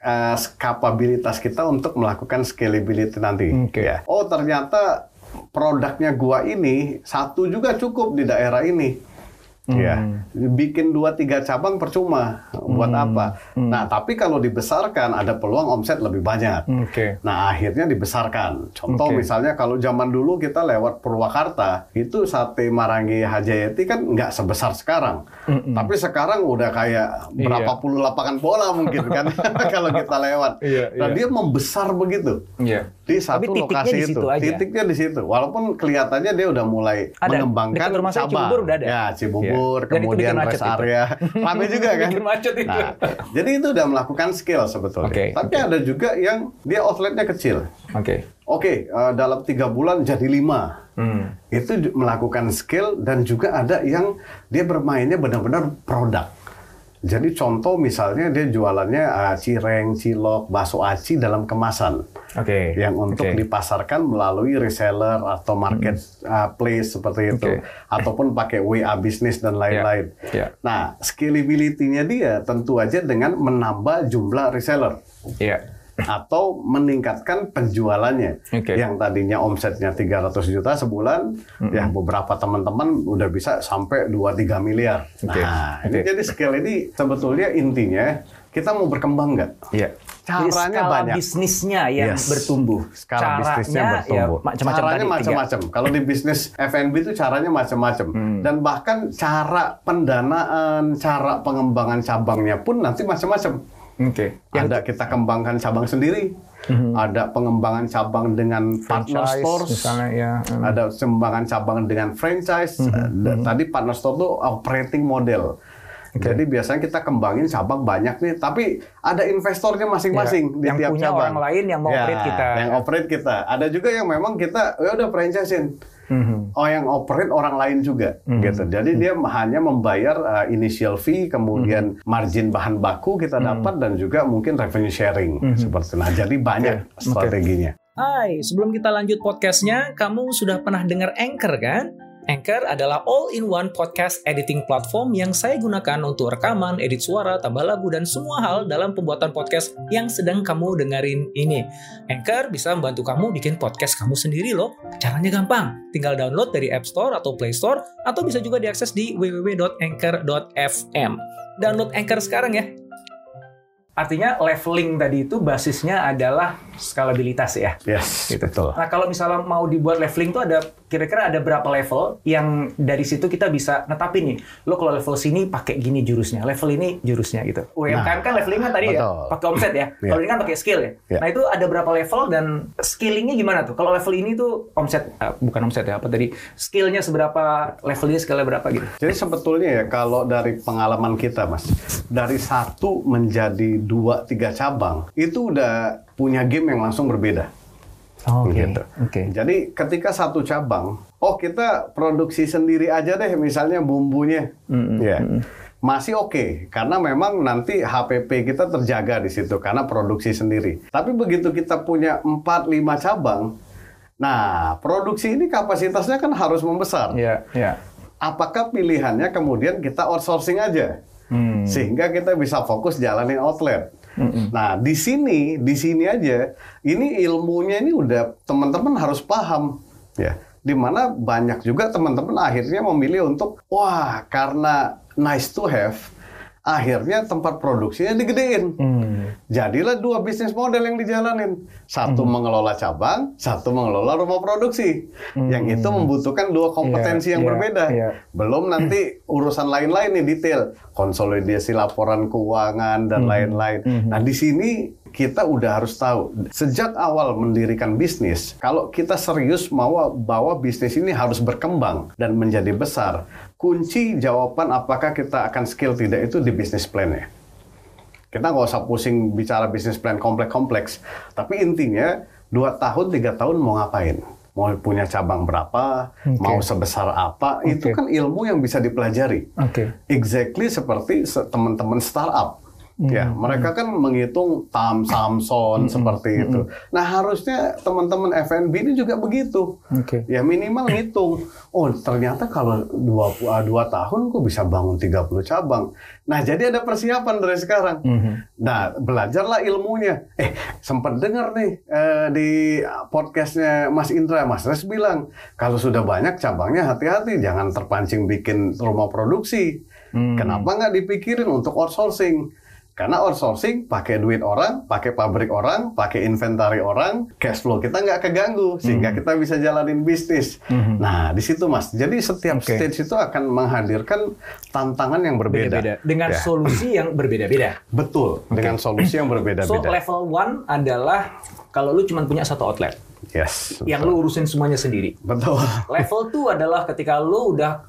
eh, kapabilitas kita untuk melakukan scalability nanti. Oke. Ya. Oh ternyata produknya gua ini satu juga cukup di daerah ini. Ya, bikin dua tiga cabang percuma. Buat apa? Nah, tapi kalau dibesarkan ada peluang omset lebih banyak. Oke. Nah, akhirnya dibesarkan. Contoh Oke. misalnya kalau zaman dulu kita lewat Purwakarta, itu sate Marangi Hajayati kan nggak sebesar sekarang. Tapi sekarang udah kayak berapa Iya. puluh lapangan bola mungkin kan kalau kita lewat. Iya, nah, iya. dia membesar begitu Iya. di Tapi satu titiknya lokasi di itu. situ aja. Titiknya di situ. Walaupun kelihatannya dia udah mulai Ada. mengembangkan Dekat rumah saya cabang. Cibubur udah ada. Ya, Cibubur, Iya. Kemudian rest area. Rame juga kan? Bikin macet itu. Nah, jadi itu udah melakukan skill sebetulnya. Oke, Tapi oke. ada juga yang dia outletnya kecil. Oke. Oke, eh, dalam tiga bulan jadi lima. Hmm. Itu melakukan skill dan juga ada yang dia bermainnya benar-benar produk. Jadi contoh misalnya dia jualannya eh, cireng, cilok, bakso aci dalam kemasan Oke. yang untuk Oke. dipasarkan melalui reseller atau market uh, place seperti itu Oke. ataupun pakai WA bisnis dan lain-lain. Ya. Nah, scalability-nya dia tentu aja dengan menambah jumlah reseller Iya. Atau meningkatkan penjualannya. Oke. Yang tadinya omsetnya 300 juta sebulan, ya beberapa teman-teman udah bisa sampai 2-3 miliar. Oke. Nah, ini Oke. jadi scale ini sebetulnya intinya kita mau berkembang nggak? Iya. Jadi Caranya skala banyak. bisnisnya yang Yes. bertumbuh. skala Caranya bisnisnya bertumbuh. Ya, macam-macam caranya tadi, tiga. macam-macam. Kalau di bisnis F&B itu caranya macam-macam. Hmm. Dan bahkan cara pendanaan, cara pengembangan cabangnya pun nanti macam-macam. Oke. Ada kita kembangkan cabang sendiri, ada pengembangan cabang dengan partner Franchise, stores, misalnya ya. Hmm. ada pengembangan cabang dengan franchise. Dan Tadi partner store itu operating model. Jadi biasanya kita kembangin cabang banyak nih, tapi ada investornya masing-masing Ya, di yang tiap punya cabang. orang lain yang mau Ya, operate kita. Yang operate kita. Ada juga yang memang kita ya udah franchisein. Mhm. Oh, yang operate orang lain juga, Hmm. gitu. Jadi dia hanya membayar uh, initial fee, kemudian Hmm. margin bahan baku kita dapat dan juga mungkin revenue sharing Hmm. seperti itu. Nah, jadi banyak oke. strateginya. Hai, sebelum kita lanjut podcastnya, kamu sudah pernah dengar Anchor kan? Anchor adalah all-in-one podcast editing platform yang saya gunakan untuk rekaman, edit suara, tambah lagu, dan semua hal dalam pembuatan podcast yang sedang kamu dengerin ini. Anchor bisa membantu kamu bikin podcast kamu sendiri loh. Caranya gampang, tinggal download dari App Store atau Play Store, atau bisa juga diakses di www.anchor.fm. Download Anchor sekarang ya. Artinya leveling tadi itu basisnya adalah skalabilitas ya. Yes, Gitu. betul. Nah kalau misalnya mau dibuat leveling tuh ada kira-kira ada berapa level yang dari situ kita bisa netapin nih. Lo kalau level sini pakai gini jurusnya, level ini jurusnya gitu. UMKM kan leveling kan tadi ya, betul. pakai omset ya. Kalau ini kan pakai skill ya. Iya. Nah itu ada berapa level dan skillingnya gimana tuh? Kalau level ini tuh omset, eh, bukan omset ya, apa tadi? Skillnya seberapa, levelnya skillnya berapa gitu? Jadi sebetulnya ya kalau dari pengalaman kita mas, dari satu menjadi dua tiga cabang itu udah punya game yang langsung berbeda. Oke. Gitu. Oke. Jadi ketika satu cabang, oh kita produksi sendiri aja deh misalnya bumbunya, ya masih oke karena memang nanti HPP kita terjaga di situ karena produksi sendiri. Tapi begitu kita punya 4 5 cabang, nah produksi ini kapasitasnya kan harus membesar. Iya, iya. Apakah pilihannya kemudian kita outsourcing aja? Hmm. sehingga kita bisa fokus jalanin outlet. Nah, di sini, di sini aja, ini ilmunya ini udah teman-teman harus paham, ya. Di mana banyak juga teman-teman akhirnya memilih untuk, wah, karena nice to have, akhirnya tempat produksinya digedein. Hmm. Jadilah dua bisnis model yang dijalanin. Satu mengelola cabang, satu mengelola rumah produksi. Yang itu membutuhkan dua kompetensi Iya, yang iya, berbeda. iya. Belum nanti urusan lain-lain nih detail, konsolidasi laporan keuangan dan lain-lain. Nah, di sini kita udah harus tahu sejak awal mendirikan bisnis, kalau kita serius mau bahwa bisnis ini harus berkembang dan menjadi besar, kunci jawaban apakah kita akan skill tidak itu di bisnis plan-nya. Kita nggak usah pusing bicara bisnis plan kompleks-kompleks, tapi intinya dua tahun tiga tahun mau ngapain? Mau punya cabang berapa? Mau sebesar apa? Itu Oke. kan ilmu yang bisa dipelajari. Oke. Exactly seperti se- teman-teman startup. Ya, Hmm. mereka kan menghitung Tam Samson seperti itu. Nah, harusnya teman-teman FNB ini juga begitu. Oke. Ya minimal ngitung. Oh, ternyata kalau dua, ah, dua tahun kok bisa bangun 30 cabang. Nah, jadi ada persiapan dari sekarang. Mhm. Nah, belajarlah ilmunya. Eh, sempat dengar nih eh, di podcastnya Mas Indra, Mas Res bilang, kalau sudah banyak cabangnya hati-hati, jangan terpancing bikin rumah produksi. Hmm. Kenapa nggak dipikirin untuk outsourcing? Karena outsourcing pakai duit orang, pakai pabrik orang, pakai inventari orang, cash flow kita nggak keganggu Hmm. sehingga kita bisa jalanin bisnis. Nah, di situ mas. Jadi setiap Oke. stage itu akan menghadirkan tantangan yang berbeda. Beda-beda. Dengan Ya. solusi yang berbeda-beda. Betul, dengan solusi yang So berbeda-beda. level one adalah kalau lu cuma punya satu outlet yes. yang lu urusin semuanya sendiri. Betul. Level two adalah ketika lu udah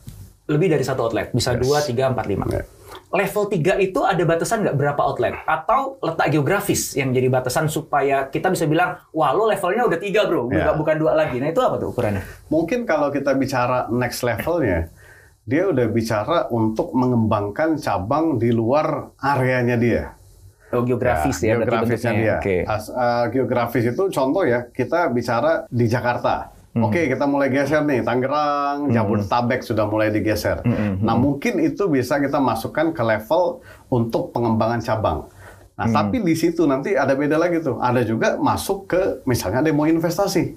lebih dari satu outlet, bisa Yes. dua, tiga, empat, lima. Ya. Level tiga itu ada batasan nggak berapa outlet atau letak geografis yang jadi batasan supaya kita bisa bilang, wah lo levelnya udah tiga bro, Ya. bukan bukan dua lagi. Nah itu apa tuh ukurannya? Mungkin kalau kita bicara next levelnya, dia udah bicara untuk mengembangkan cabang di luar areanya dia. Oh, geografis ya, berarti geografisnya dia. Oke. As- uh, geografis itu contoh ya, kita bicara di Jakarta. Hmm. Oke, kita mulai geser nih, Tangerang, Jabodetabek sudah mulai digeser. Hmm, Nah, mungkin itu bisa kita masukkan ke level untuk pengembangan cabang. Nah, Hmm. tapi di situ nanti ada beda lagi tuh. Ada juga masuk ke misalnya mau investasi.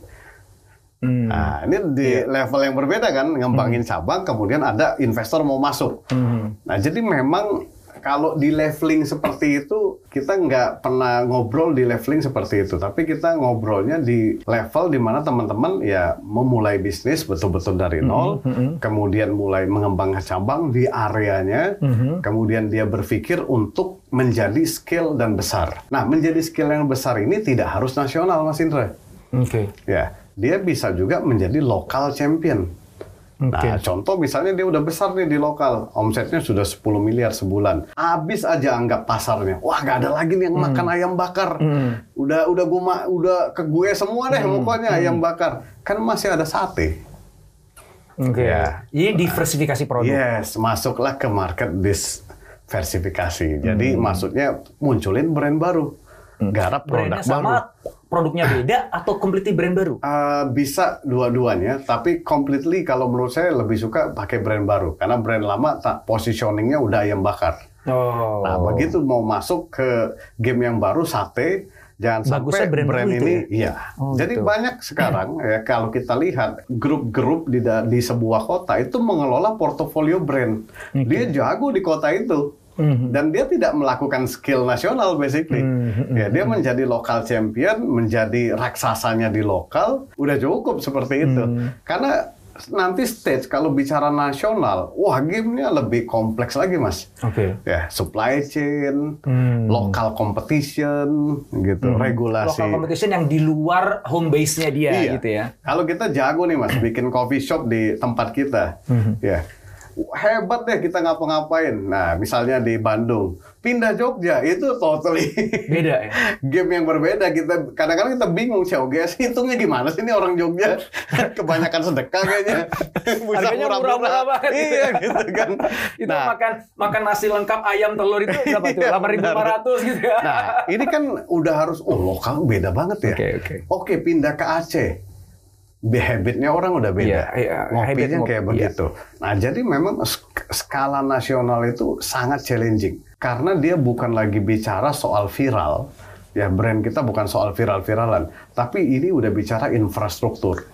Hmm. Nah, ini di level yang berbeda kan, ngembangin cabang, kemudian ada investor mau masuk. Hmm. Nah, jadi memang kalau di leveling seperti itu, kita nggak pernah ngobrol di leveling seperti itu. Tapi kita ngobrolnya di level di mana teman-teman ya memulai bisnis betul-betul dari nol, kemudian mulai mengembangkan cabang di areanya, kemudian dia berpikir untuk menjadi skill dan besar. Nah, menjadi skill yang besar ini tidak harus nasional, Mas Indra. Oke. Ya, dia bisa juga menjadi lokal champion. Oke. Nah, contoh misalnya dia udah besar nih di lokal, omsetnya sudah 10 miliar sebulan. Habis aja anggap pasarnya. Wah, nggak ada lagi nih yang makan ayam bakar. Udah udah gua ma- udah ke gue semua deh pokoknya ayam bakar. Kan masih ada sate. Oke. Ya. Jadi diversifikasi produk. Yes, masuklah ke market diversifikasi. Jadi maksudnya munculin brand baru. Garap produk Brandnya sama, baru. Produknya beda atau completely brand baru? Uh, bisa dua-duanya, tapi completely kalau menurut saya lebih suka pakai brand baru karena brand lama tak positioningnya udah ayam bakar. Oh. Nah begitu mau masuk ke game yang baru sate, jangan Bagusnya sampai brand brand, baru itu ini, ya? iya. Oh, Jadi gitu. banyak sekarang ya kalau kita lihat grup-grup di di sebuah kota itu mengelola portofolio brand. Dia jago di kota itu. Mhm. Dan dia tidak melakukan skill nasional basically. Mhm. Ya, dia menjadi lokal champion, menjadi raksasanya di lokal, udah cukup seperti itu. Mhm. Karena nanti stage kalau bicara nasional, wah gamenya lebih kompleks lagi mas. Oke. Ya, supply chain, Hmm. local competition, gitu, regulasi. Local competition yang di luar home base-nya dia Iya. gitu ya. Kalau kita jago nih mas, bikin coffee shop di tempat kita, ya hebat deh kita ngapa-ngapain. Nah, misalnya di Bandung, pindah Jogja itu totally Beda ya. game yang berbeda. Kita kadang-kadang kita bingung, COGS hitungnya gimana sih ini orang Jogja? Kebanyakan sedekah kayaknya. Bisa murah-murah banget Iya ya. gitu kan. Itu Nah, makan makan nasi lengkap ayam telur itu berapa tuh? Iya, 8.500 gitu ya. Nah, ini kan udah harus, oh lokal beda banget ya. Oke, oke. Oke, pindah ke Aceh. Habitnya orang udah beda. Iya, iya, habit Ngopinya ngopi, kayak iya. begitu. Nah, jadi memang sk- skala nasional itu sangat challenging. Karena dia bukan lagi bicara soal viral. Ya, brand kita bukan soal viral-viralan. Tapi ini udah bicara infrastruktur.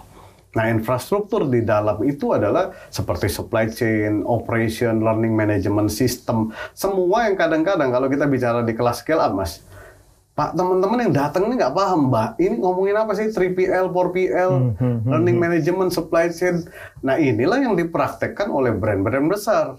Nah, infrastruktur di dalam itu adalah seperti supply chain, operation, learning management system. Semua yang kadang-kadang kalau kita bicara di kelas scale up, Mas. Pak, teman-teman yang datang ini nggak paham, Mbak. Ini ngomongin apa sih? 3PL, 4PL, learning management, supply chain. Nah, inilah yang dipraktekkan oleh brand-brand besar.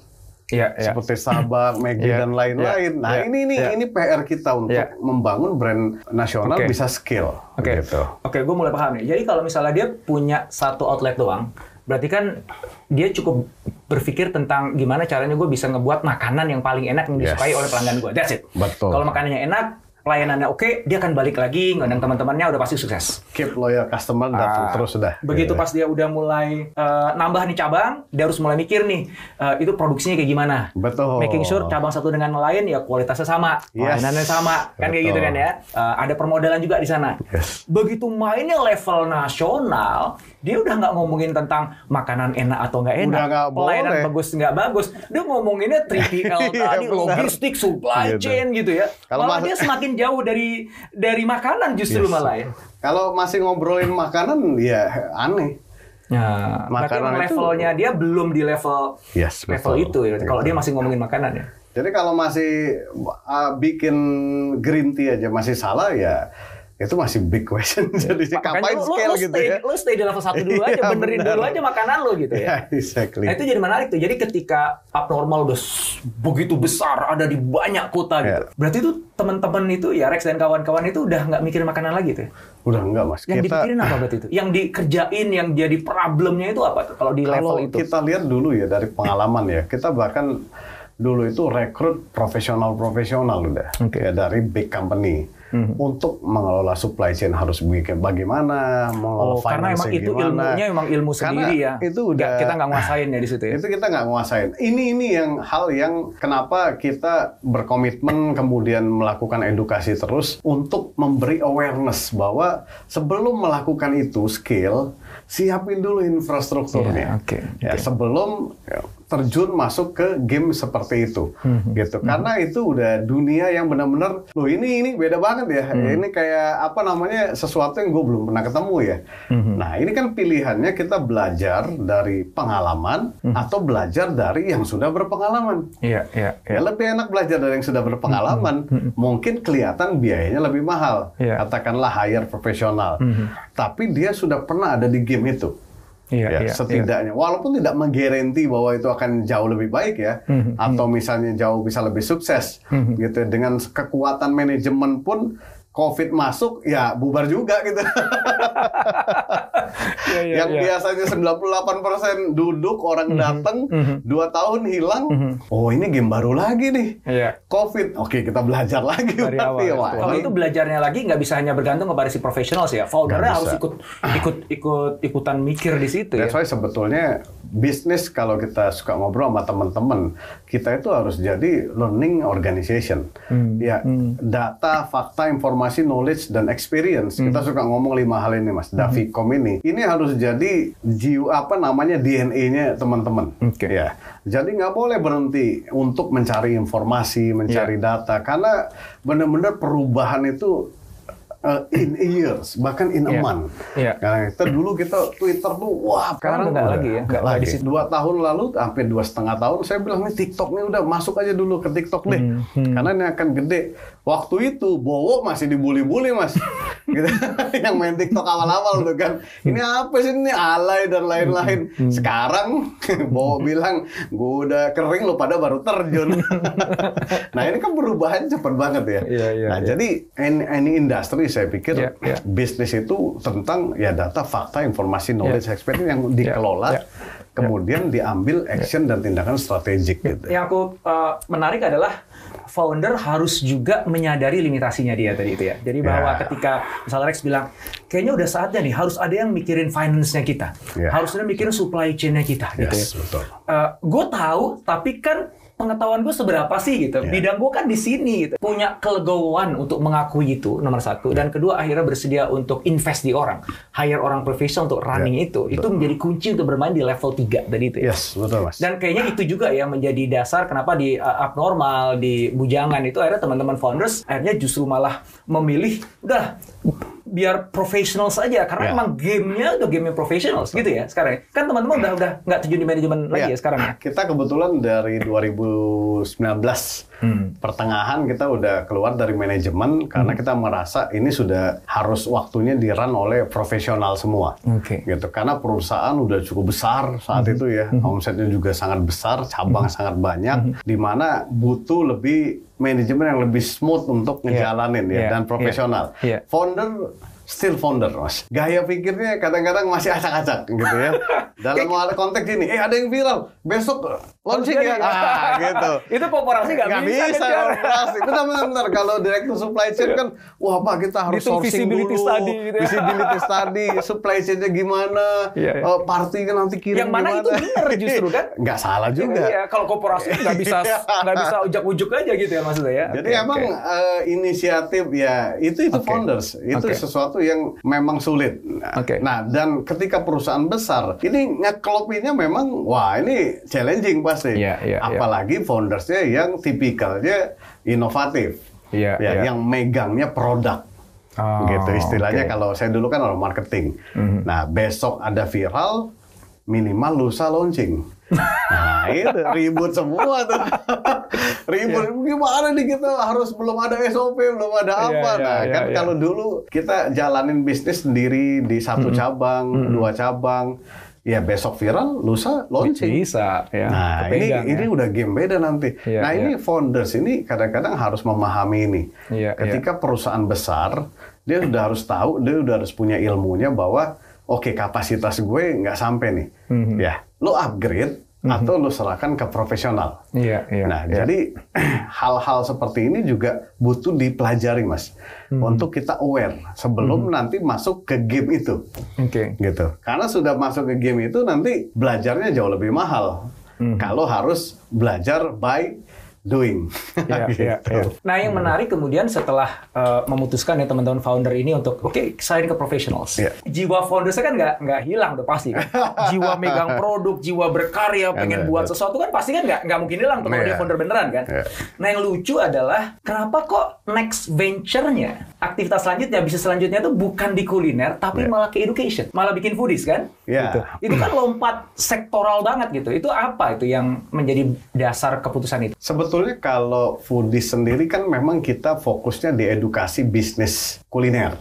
Iya, iya. Seperti Sabak, Maggi, Iya, dan lain-lain. iya, nah, iya, ini ini iya. ini PR kita untuk Iya. membangun brand nasional Oke. bisa skill. Oke, Gitu. oke, gue mulai paham nih. Jadi kalau misalnya dia punya satu outlet doang, berarti kan dia cukup berpikir tentang gimana caranya gue bisa ngebuat makanan yang paling enak yang Yes. disukai oleh pelanggan gue. That's it. Betul. Kalau makanannya enak, pelayanannya oke, dia akan balik lagi ngundang teman-temannya udah pasti sukses. Keep loyal customer Ah, terus sudah. Begitu Gitu. pas dia udah mulai eh, nambah nih cabang, dia harus mulai mikir nih eh, itu produksinya kayak gimana. Betul. Making sure cabang satu dengan yang lain ya kualitasnya sama, Yes. pelayanannya sama, kan kayak Betul. gitu kan ya. Eh, ada permodalan juga di sana. Yes. Begitu mainnya level nasional, dia udah nggak ngomongin tentang makanan enak atau nggak enak, Udah nggak pelayanan boleh. bagus nggak bagus. Dia ngomonginnya 3PL Iya, tadi, benar. logistik, supply Gitu. chain gitu ya. Kalau Malah mas- dia semakin jauh dari dari makanan justru Yes. malah ya. Kalau masih ngobrolin makanan, ya aneh. Ya, Makanan itu- levelnya dia belum di level Yes, level betul. itu ya. Kalau dia masih ngomongin makanan ya. Jadi kalau masih uh, bikin green tea aja masih salah ya itu masih big question. Jadi Makanya kapan lu, scale lu gitu stay, ya? Lu stay di level satu dulu aja, Iya, benerin benar. dulu aja makanan lu gitu ya. Ya, exactly. Nah, itu jadi menarik tuh. Jadi ketika abnormal udah begitu besar, ada di banyak kota gitu. Ya. Berarti itu teman-teman itu ya Rex dan kawan-kawan itu udah nggak mikirin makanan lagi tuh. ya? Udah enggak mas. Yang kita dipikirin apa berarti itu? Yang dikerjain, yang jadi problemnya itu apa tuh? Kalau di level kalau itu. kita lihat dulu ya dari pengalaman ya, kita bahkan dulu itu rekrut profesional-profesional udah Oke. ya dari big company Mhm. untuk mengelola supply chain harus bikin bagaimana, mengelola Oh, karena emang itu gimana. ilmunya emang ilmu Karena sendiri ya. Itu udah kita nggak nguasain ya di situ ya. Itu kita nggak nguasain. Ini ini yang hal yang kenapa kita berkomitmen kemudian melakukan edukasi terus untuk memberi awareness bahwa sebelum melakukan itu skill siapin dulu infrastrukturnya. Iya, oke, Ya, sebelum terjun masuk ke game seperti itu, Mhm. gitu. Karena itu udah dunia yang benar-benar, loh ini ini beda banget ya. Mhm. Ini kayak apa namanya sesuatu yang gue belum pernah ketemu ya. Mhm. Nah ini kan pilihannya kita belajar dari pengalaman Mhm. atau belajar dari yang sudah berpengalaman. Iya, iya, Ya lebih enak belajar dari yang sudah berpengalaman. Mungkin kelihatan biayanya lebih mahal. Iya. Katakanlah hire profesional. Mhm. Tapi dia sudah pernah ada di game itu. Iya, Ya, iya, setidaknya. walaupun tidak menggaranti bahwa itu akan jauh lebih baik ya Mhm, atau misalnya jauh bisa lebih sukses Mhm. gitu dengan kekuatan manajemen pun COVID masuk ya bubar juga gitu. Iya, iya, yang iya. biasanya 98% duduk orang datang mhm. dua tahun hilang. Oh ini game baru lagi nih. Iya. COVID, oke kita belajar lagi Dari berarti. awal. Wah, Kalau ini- itu belajarnya lagi nggak bisa hanya bergantung kepada si profesional sih ya. Foundernya harus bisa. ikut ikut ikut ikutan mikir di situ ya. That's why sebetulnya bisnis kalau kita suka ngobrol sama teman-teman, kita itu harus jadi learning organization. Hmm. Ya, data, fakta, informasi, knowledge dan experience. Hmm. Kita suka ngomong lima hal ini, Mas. Davicom ini. Ini harus jadi jiwa apa namanya DNA-nya teman-teman. Oke. Ya. Jadi nggak boleh berhenti untuk mencari informasi, mencari Iya. data karena benar-benar perubahan itu uh, in a years, bahkan in a Iya. month. Iya. Nah, kita dulu kita Twitter tuh wah Sekarang nggak lagi ya? nggak Nggak lagi. Dua tahun lalu hampir dua setengah tahun saya bilang nih TikTok nih udah masuk aja dulu ke TikTok deh, Hmm, hmm. karena ini akan gede. Waktu itu Bowo masih dibully-bully mas, gitu. yang main TikTok awal-awal tuh kan. Ini apa sih ini alay dan lain-lain. Hmm, Sekarang Bowo bilang gue udah kering lo pada baru terjun. nah ini kan perubahan cepet banget ya. Iya, iya, nah iya. jadi any, any industry saya pikir Iya, iya. bisnis itu tentang ya data, fakta, informasi, knowledge, experience yang dikelola, Iya. kemudian diambil action dan tindakan strategik gitu. Yang aku uh, menarik adalah founder harus juga menyadari limitasinya dia tadi itu ya. Jadi bahwa Ya. ketika misalnya Rex bilang, kayaknya udah saatnya nih harus ada yang mikirin finance-nya kita, Ya. harus ada yang mikirin supply chain-nya kita, gitu ya. Yes, betul. gue tahu, tapi kan pengetahuan gue seberapa sih gitu. Ya. Bidang gue kan di sini gitu. Punya kelegoan untuk mengakui itu nomor satu. Dan kedua akhirnya bersedia untuk invest di orang. Hire orang profesional untuk running Ya, itu. Itu menjadi kunci untuk bermain di level 3 tadi itu ya. Yes, betul mas. Dan kayaknya itu juga ya menjadi dasar kenapa di uh, abnormal, di bujangan itu akhirnya teman-teman founders akhirnya justru malah memilih udah biar profesional saja karena Ya. emang gamenya udah game profesional gitu ya sekarang. ya. Kan teman-teman udah udah nggak terjun di manajemen lagi ya sekarang ya. Kita kebetulan dari 2019 Hmm. pertengahan kita udah keluar dari manajemen karena kita merasa ini sudah harus waktunya di run oleh profesional semua. Oke. Gitu karena perusahaan udah cukup besar saat Hmm. itu ya, omsetnya juga sangat besar, cabang sangat banyak, di mana butuh lebih manajemen yang lebih smooth untuk Iya. ngejalanin ya Iya. dan profesional. Iya. Founder still founder, Mas. Gaya pikirnya kadang-kadang masih acak-acak gitu ya. Dalam konteks ini, eh ada yang viral, besok launching ya. Ah, gitu. Itu korporasi nggak bisa, korporasi. Benar-benar kalau direktur supply chain kan, wah Pak kita harus Itu sourcing visibility dulu. study gitu ya. Visibility study, supply chain-nya gimana, Iya, iya. eh, party kan nanti kirim Yang mana gimana. itu benar justru kan? Nggak salah juga. Iya, kalau korporasi nggak bisa nggak bisa ujak-ujuk aja gitu ya maksudnya ya. Jadi Oke, emang oke. eh, inisiatif ya itu itu Oke. founders itu Oke. sesuatu yang memang sulit. Nah, Oke. Nah dan ketika perusahaan besar ini ngeklopinnya memang wah ini challenging pasti. Iya, iya, iya. Apalagi foundersnya yang tipikalnya inovatif. Iya, ya, iya. yang megangnya produk. Oh, gitu istilahnya oke. kalau saya dulu kan orang marketing. Mhm. Nah besok ada viral minimal lusa launching. Nah itu ribut semua tuh. ribut gimana nih kita harus belum ada SOP, belum ada Iya, apa. iya, nah iya, kan iya. kalau dulu kita jalanin bisnis sendiri di satu cabang, dua cabang, ya besok viral, lusa launching. bisa ya. Nah, ini kepegang ya. ini udah game beda nanti. Iya, nah, ini iya. founders ini kadang-kadang harus memahami ini. Iya, Ketika perusahaan besar, dia sudah harus tahu, dia sudah harus punya ilmunya bahwa oke kapasitas gue nggak sampai nih. Mhm. Ya, lo upgrade atau lo serahkan ke profesional. Iya, iya. nah, iya. jadi hal-hal seperti ini juga butuh dipelajari, Mas. Mhm. Untuk kita aware sebelum nanti masuk ke game itu Oke. gitu. Karena sudah masuk ke game itu nanti belajarnya jauh lebih mahal. Mhm. Kalau harus belajar by doing. Iya, Gitu. iya, iya. Nah, yang menarik kemudian setelah uh, memutuskan ya teman-teman founder ini untuk oke selain ke professionals, Iya. jiwa foundersnya kan nggak nggak hilang udah pasti kan. jiwa megang produk, jiwa berkarya, pengen Benar, buat benar. sesuatu kan pasti kan nggak nggak mungkin hilang tuh kalau Iya. dia founder beneran kan. Iya. Nah, yang lucu adalah kenapa kok next venture-nya aktivitas selanjutnya bisnis selanjutnya itu bukan di kuliner tapi Iya. malah ke education, malah bikin foodies kan? Iya. Gitu. Itu kan lompat sektoral banget gitu. Itu apa itu yang menjadi dasar keputusan itu? Sebetulnya kalau foodies sendiri kan memang kita fokusnya di edukasi bisnis kuliner.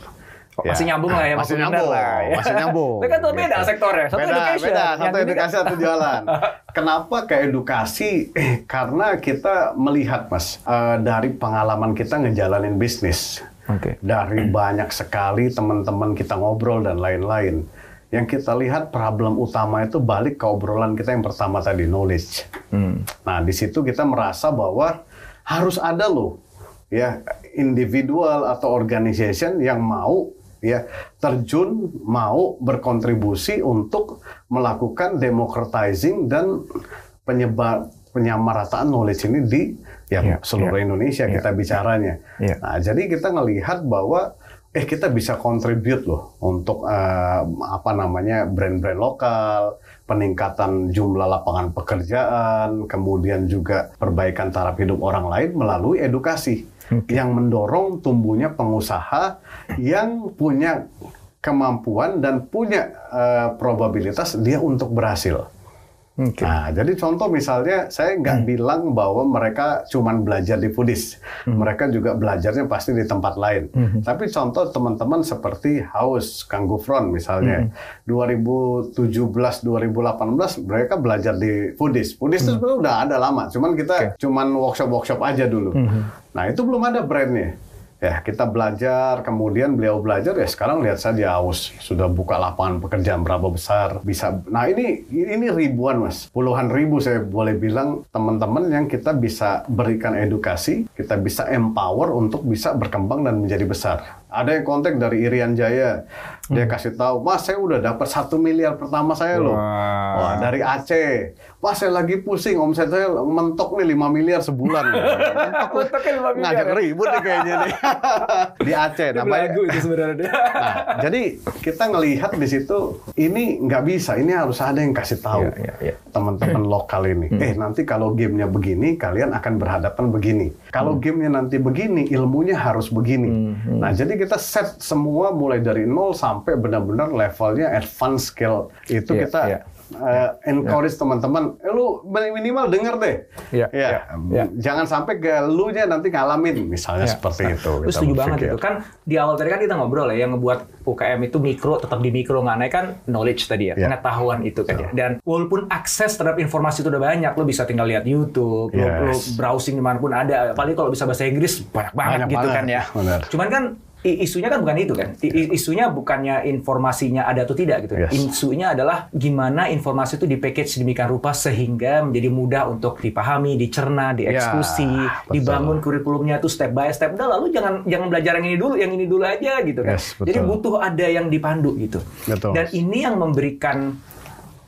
Masih nyambung lah ya, masih kuliner nyambung, lah ya. masih nyambung. Tapi kan tuh beda sektornya, satu beda, education. Beda, Yang satu kan- edukasi, satu jualan. Kenapa ke edukasi? Eh, karena kita melihat, Mas, eh, dari pengalaman kita ngejalanin bisnis. Oke. Dari banyak sekali teman-teman kita ngobrol dan lain-lain. Yang kita lihat problem utama itu balik ke obrolan kita yang pertama tadi, knowledge. Hmm. Nah, di situ kita merasa bahwa harus ada loh ya individual atau organization yang mau ya terjun mau berkontribusi untuk melakukan democratizing dan penyebar penyamarataan knowledge ini di ya Iya, seluruh iya, Indonesia iya. kita bicaranya. Iya. Nah, jadi kita ngelihat bahwa eh kita bisa contribute loh untuk eh, apa namanya brand-brand lokal, peningkatan jumlah lapangan pekerjaan, kemudian juga perbaikan taraf hidup orang lain melalui edukasi yang mendorong tumbuhnya pengusaha yang punya kemampuan dan punya eh, probabilitas dia untuk berhasil. Oke. Nah, jadi contoh misalnya saya nggak bilang bahwa mereka cuman belajar di Foodies, mereka juga belajarnya pasti di tempat lain. Tapi contoh teman-teman seperti Haus, Kang Gufron misalnya, 2017-2018 mereka belajar di Foodies. Foodies itu sebenarnya udah ada lama, cuman kita cuman workshop-workshop aja dulu. Nah, itu belum ada brandnya. Ya, kita belajar, kemudian beliau belajar, ya sekarang lihat saja Aus sudah buka lapangan pekerjaan berapa besar, bisa. Nah ini ini ribuan mas, puluhan ribu saya boleh bilang teman-teman yang kita bisa berikan edukasi, kita bisa empower untuk bisa berkembang dan menjadi besar. Ada yang kontak dari Irian Jaya, dia kasih tahu, mas saya udah dapat satu miliar pertama saya loh. Wah. Wah, dari Aceh. Wah, saya lagi pusing, omset saya mentok nih 5 miliar sebulan. Mentok. Mentoknya 5 miliar Ngajak ya? ribut nih kayaknya nih. di Aceh namanya. lagu itu sebenarnya. Nah, jadi kita ngelihat di situ ini nggak bisa, ini harus ada yang kasih tahu Iya, iya, iya. teman-teman lokal ini. Eh nanti kalau gamenya begini, kalian akan berhadapan begini. Kalau Hmm. gamenya nanti begini, ilmunya harus begini. Nah jadi kita set semua mulai dari nol sampai benar-benar levelnya advance skill itu Iya, kita iya. uh, encourage teman-teman, eh, lu minimal denger deh. Iya, Ya, iya, iya. Jangan sampai ke lu nya nanti ngalamin misalnya Ya. seperti Nah, itu. Lu setuju banget itu kan di awal tadi kan kita ngobrol ya yang ngebuat UKM itu mikro tetap di mikro nggak naik kan knowledge tadi ya, Ya. pengetahuan itu kan ya. Dan walaupun akses terhadap informasi itu udah banyak, lo bisa tinggal lihat YouTube, lo, Yes. lo browsing di mana pun ada. Apalagi kalau bisa bahasa Inggris banyak banget Banyak gitu banget, kan ya. benar. Cuman kan isunya kan bukan itu kan. Isunya bukannya informasinya ada atau tidak gitu. Yes. Isunya adalah gimana informasi itu di package sedemikian rupa sehingga menjadi mudah untuk dipahami, dicerna, dieksekusi, Ya, betul. dibangun kurikulumnya itu step by step. Udah lalu jangan jangan belajar yang ini dulu, yang ini dulu aja gitu kan. Yes, betul. Jadi butuh ada yang dipandu gitu. Betul. Dan ini yang memberikan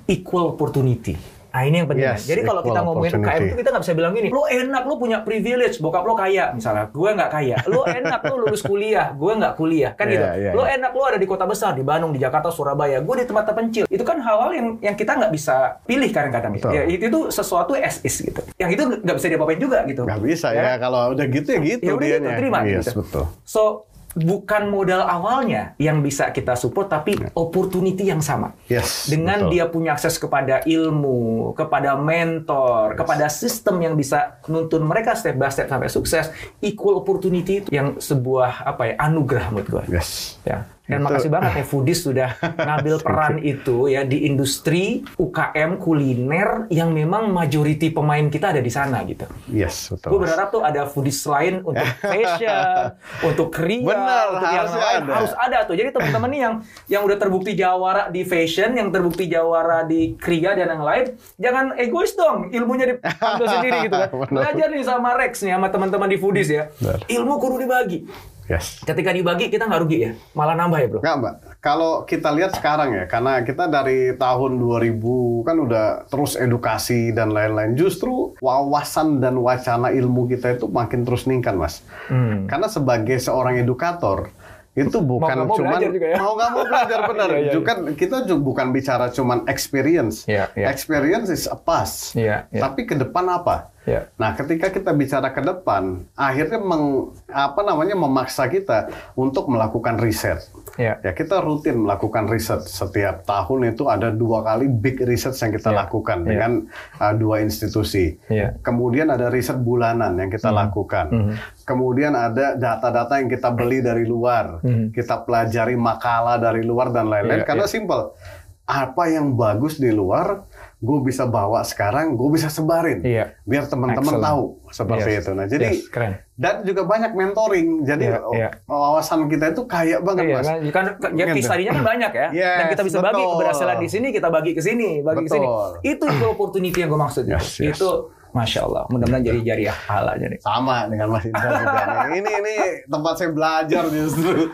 equal opportunity. Nah ini yang penting. Yes, Jadi kalau kita ngomongin UKM itu kita nggak bisa bilang gini, lo enak, lo punya privilege, bokap lo kaya misalnya, gue nggak kaya. Lo enak, lo lulus kuliah, gue nggak kuliah, kan Iya, gitu. iya, Lo iya. enak, lo ada di kota besar, di Bandung, di Jakarta, Surabaya, gue di tempat terpencil. Itu kan hal-hal yang yang kita nggak bisa pilih kadang-kadang. Ya, itu, itu sesuatu as is gitu. Yang itu nggak bisa diapa-apain juga gitu. Nggak bisa ya, kalau udah gitu ya gitu Ya udah gitu, terima Yes, gitu. betul. So bukan modal awalnya yang bisa kita support, tapi opportunity yang sama. Yes, Dengan betul. dia punya akses kepada ilmu, kepada mentor, kepada sistem yang bisa nuntun mereka step by step sampai sukses, equal opportunity itu yang sebuah apa ya anugerah menurut gue. Yes. Ya. Dan Itu- makasih banget nih Foodies sudah ngambil peran itu ya di industri UKM kuliner yang memang majority pemain kita ada di sana gitu. Yes, betul. Gue berharap tuh ada foodies lain untuk fashion, untuk kriya, Benar, untuk yang lain ada. harus ada tuh. Jadi teman-teman nih yang yang udah terbukti jawara di fashion, yang terbukti jawara di kriya dan yang lain, jangan egois dong. Ilmunya diambil sendiri gitu kan. Belajar nih sama Rex nih sama teman-teman di foodies ya. Ilmu kudu dibagi. Yes. Ketika dibagi kita nggak rugi ya, malah nambah ya bro. Nggak, Mbak. Kalau kita lihat sekarang ya, karena kita dari tahun 2000 kan udah terus edukasi dan lain-lain. Justru wawasan dan wacana ilmu kita itu makin terus meningkat, Mas. Hmm. Karena sebagai seorang edukator, itu bukan nggak mau cuman ya. mau nggak mau belajar benar. Iya, iya, iya. Juga kita juga bukan bicara cuman experience. Iya, iya. Experience is a pass. Iya, iya. Tapi ke depan apa? Iya. Nah, ketika kita bicara ke depan, akhirnya meng, apa namanya memaksa kita untuk melakukan riset. Iya. Ya, kita rutin melakukan riset setiap tahun itu ada dua kali big research yang kita Iya. lakukan Iya. dengan uh, dua institusi. Iya. Kemudian ada riset bulanan yang kita lakukan. Mhm. Kemudian ada data-data yang kita beli dari luar. Mhm. Kita pelajari makalah dari luar dan lain-lain. Iya, Karena iya. simple. Apa yang bagus di luar, gue bisa bawa sekarang, gue bisa sebarin. Iya. Biar teman-teman tahu seperti Yes. itu. Nah, jadi Yes, keren. dan juga banyak mentoring. Jadi Iya, iya. wawasan kita itu kaya banget, Iya Mas. kan, kan ya, Gitu. case study-nya kan banyak ya. Yes, Dan kita bisa bagi betul. keberhasilan di sini, kita bagi ke sini, bagi ke sini. Itu itu opportunity yang gue maksud. Yes, yes. Itu Masya Allah, mudah-mudahan jadi jariah pahala jadi. Sama dengan Mas Indra juga. nih. Ini ini tempat saya belajar justru.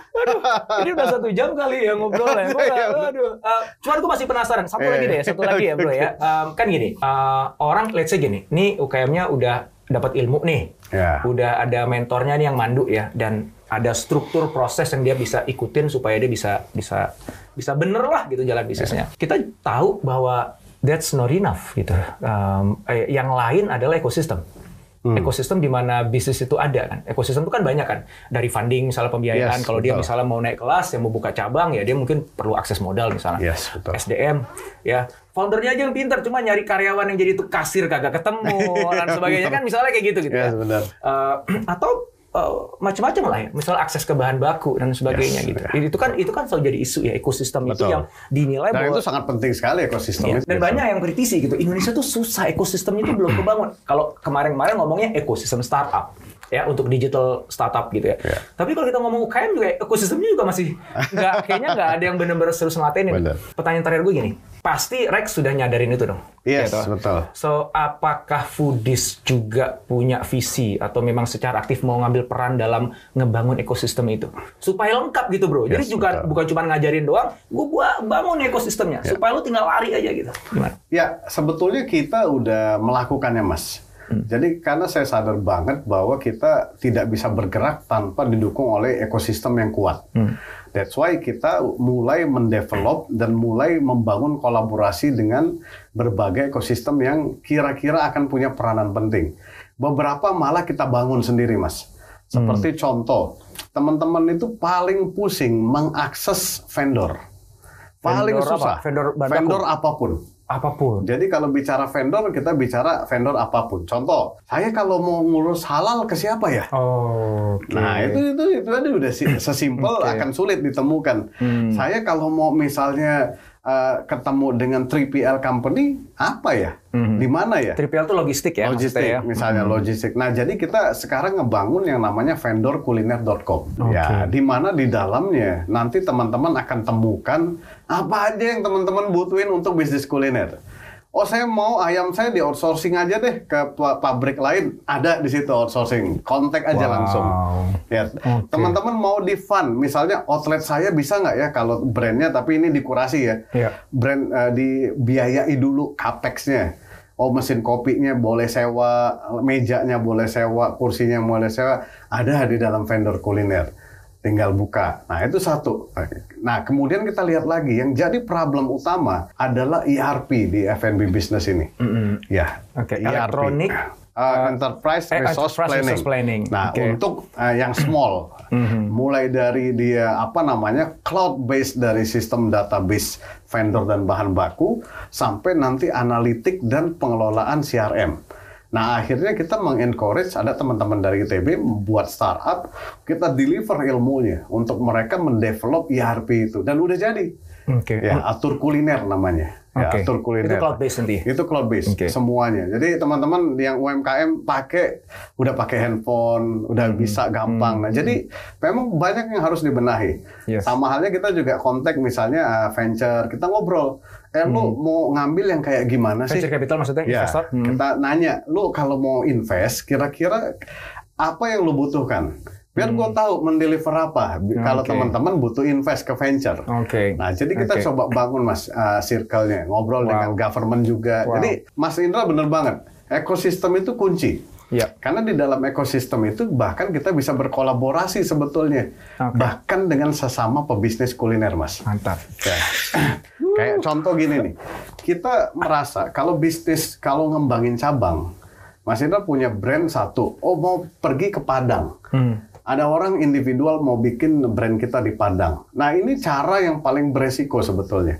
Ini udah satu jam kali ya ngobrol ya. Gua Iya, bener. aduh. Uh, cuman gue masih penasaran. Satu Eh. lagi deh, satu lagi ya bro ya. Um, kan gini, uh, orang let's say gini, nih UKM-nya udah dapat ilmu nih, Ya. udah ada mentornya nih yang mandu ya, dan ada struktur proses yang dia bisa ikutin supaya dia bisa bisa bisa bener lah gitu jalan bisnisnya. Kita tahu bahwa that's not enough gitu. Um, eh, yang lain adalah ekosistem. Ekosistem di mana bisnis itu ada kan. Ekosistem itu kan banyak kan. Dari funding misalnya pembiayaan. Yes, Kalau dia misalnya mau naik kelas, yang mau buka cabang, ya dia mungkin perlu akses modal misalnya. Yes, betul. SDM, ya. Foundernya aja yang pintar, cuma nyari karyawan yang jadi tuh kasir kagak ketemu dan sebagainya kan misalnya kayak gitu gitu. Yes, ya. benar. Eh, atau eh, macam-macam lah ya, misal akses ke bahan baku dan sebagainya Yes, gitu. ya. Itu kan itu kan selalu jadi isu ya ekosistem itu Betul. yang dinilai Dan bahwa itu sangat penting sekali ekosistem Iya, itu. Dan banyak yang kritisi gitu. Indonesia tuh susah ekosistemnya tuh belum kebangun. Kalau kemarin-kemarin ngomongnya ekosistem startup ya untuk digital startup gitu ya. Iya. Tapi kalau kita ngomong UKM juga ekosistemnya juga masih nggak kayaknya nggak ada yang benar-benar serius ngelatenin. Pertanyaan terakhir gue gini, pasti Rex sudah nyadarin itu dong. Yes, Gitu. betul. So, apakah Foodies juga punya visi atau memang secara aktif mau ngambil peran dalam ngebangun ekosistem itu? Supaya lengkap gitu, bro. Jadi Yes, juga betul. bukan cuma ngajarin doang, gue gua bangun ekosistemnya. Ya. Supaya lu tinggal lari aja gitu. Gimana? Ya, sebetulnya kita udah melakukannya, Mas. Hmm. Jadi karena saya sadar banget bahwa kita tidak bisa bergerak tanpa didukung oleh ekosistem yang kuat. Hmm. That's why kita mulai mendevelop dan mulai membangun kolaborasi dengan berbagai ekosistem yang kira-kira akan punya peranan penting. Beberapa malah kita bangun sendiri, Mas. Seperti contoh, teman-teman itu paling pusing mengakses vendor. Paling Vendor apa? susah. Vendor bahan baku? vendor apa pun. Apa pun. Jadi kalau bicara vendor, kita bicara vendor apa pun. Contoh, saya kalau mau ngurus halal ke siapa ya? Oh, Nah itu itu itu tadi udah si- sesimpel Oke. akan sulit ditemukan. Hmm. Saya kalau mau misalnya eh, ketemu dengan 3PL company apa ya? Mhm. Di mana ya? Triple itu logistik ya logistik ya. misalnya logistik. Nah, jadi kita sekarang ngebangun yang namanya vendorkuliner.com. Ya, di mana di dalamnya nanti teman-teman akan temukan apa aja yang teman-teman butuhin untuk bisnis kuliner. Oh, saya mau ayam saya di outsourcing aja deh ke pa- pabrik lain. Ada di situ outsourcing. Kontak aja Wow. langsung. Ya, Oke. teman-teman mau di fund, misalnya outlet saya bisa nggak ya kalau brandnya tapi ini dikurasi ya Iya. brand eh, dibiayai dulu capexnya. Oh mesin kopinya boleh sewa, mejanya boleh sewa, kursinya boleh sewa, ada di dalam vendor kuliner. Tinggal buka. Nah itu satu. Nah kemudian kita lihat lagi yang jadi problem utama adalah ERP di F&B business ini. Mm-mm. Ya. Oke, ERP. elektronik, Uh, enterprise eh, resource enterprise planning. resource planning. Nah, Oke. untuk uh, yang small, mulai dari dia apa namanya cloud based dari sistem database vendor dan bahan baku sampai nanti analitik dan pengelolaan CRM. Nah, akhirnya kita mengencourage ada teman-teman dari ITB membuat startup, kita deliver ilmunya untuk mereka mendevelop ERP itu dan udah jadi. Oke. Ya, atur kuliner namanya. Ya, Oke. atur kuliner. Itu cloud based nanti. Itu cloud based Oke. semuanya. Jadi teman-teman yang UMKM pakai udah pakai handphone, udah Hmm. bisa gampang. Nah, jadi memang banyak yang harus dibenahi. Yes. Sama halnya kita juga kontak misalnya uh, venture, kita ngobrol. Eh lu mau ngambil yang kayak gimana sih? Hmm. Venture capital maksudnya Ya, investor. Hmm. kita nanya, lu kalau mau invest, kira-kira apa yang lu butuhkan? Biar gua tahu mendeliver apa. Kalau Hmm. Oke. teman-teman butuh invest ke venture. Oke. Nah, jadi kita Oke. coba bangun mas uh, circle-nya, ngobrol Wow. dengan government juga. Wow. Jadi Mas Indra bener banget, ekosistem itu kunci. Ya. Karena di dalam ekosistem itu bahkan kita bisa berkolaborasi sebetulnya, Oke. bahkan dengan sesama pebisnis kuliner, mas. Mantap. Ya. Kayak contoh gini nih, kita merasa kalau bisnis kalau ngembangin cabang, Mas Indra punya brand satu, oh mau pergi ke Padang. Hmm. Ada orang individual mau bikin brand kita di Padang. Nah ini cara yang paling beresiko sebetulnya.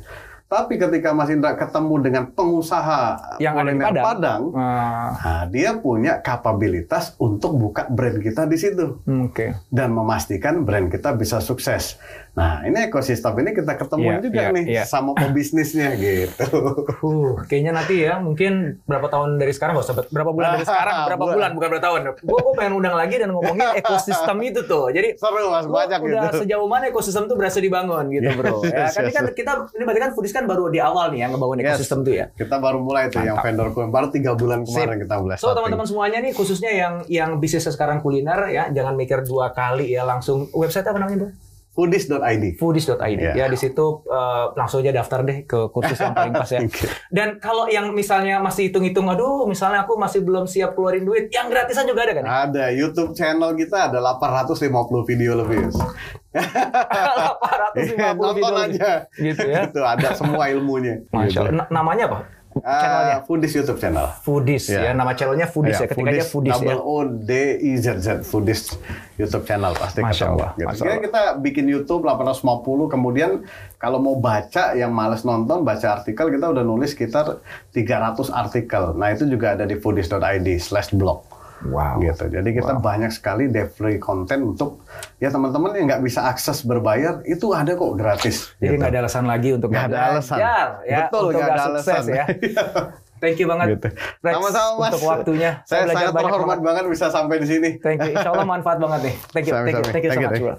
Tapi ketika Mas Indra ketemu dengan pengusaha Yang ada di kuliner Padang. Padang, Ah, nah, dia punya kapabilitas untuk buka brand kita di situ hmm, Oke. dan memastikan brand kita bisa sukses. Nah, ini ekosistem ini kita ketemuin Iya, juga iya, nih iya. sama pebisnisnya gitu. Uh, kayaknya nanti ya mungkin berapa tahun dari sekarang nggak usah berapa bulan dari sekarang berapa Bulan. bulan bukan berapa tahun. Gue gue pengen undang lagi dan ngomongin ekosistem itu tuh. Jadi Seru Mas, banyak udah gitu. sejauh mana ekosistem tuh berhasil dibangun gitu bro. Ya, Yes, kan yes, kan yes. kita ini berarti kan Foodies kan baru di awal nih ya ngebangun Yes. ekosistem tuh ya. Kita baru mulai tuh yang vendor kuliner baru tiga bulan kemarin kita mulai. So teman-teman semuanya nih khususnya yang yang bisnisnya sekarang kuliner ya jangan mikir dua kali ya langsung website apa namanya bro? Foodies.id. foodies.id Iya. ya di situ eh, langsung aja daftar deh ke kursus yang paling pas ya. Oke. Dan kalau yang misalnya masih hitung-hitung, aduh misalnya aku masih belum siap keluarin duit, yang gratisan juga ada kan? ya? Ada YouTube channel kita ada 850 video lebih. 850 Iya, Nonton video aja. Gitu ya. Itu ada semua ilmunya. Masya Allah. Na- namanya apa? Channelnya Uh, Foodies YouTube channel. Foodies Iya. ya, nama channelnya Foodies ya. Ketika aja Foodies ya. double O D I Z Z Foodies YouTube channel pasti Masya ketemu. Allah, Gitu. Masya Allah. kita bikin YouTube 850 kemudian kalau mau baca yang males nonton baca artikel kita udah nulis sekitar 300 artikel. Nah itu juga ada di foodies.id slash blog. Wow. Gitu. Jadi kita banyak sekali de free content untuk ya teman-teman yang nggak bisa akses berbayar itu ada kok gratis. Jadi gitu. nggak ada alasan lagi untuk Nggak ada belajar, alasan. ya, Betul, nggak ada alasan. ya. Thank you banget, Gitu. Rex, Sama-sama Mas. untuk waktunya. Saya belajar sangat terhormat banget. banget bisa sampai di sini. Thank you. Insya Allah manfaat banget nih. Thank you, thank you, thank you Thank you, much. thank you. bro.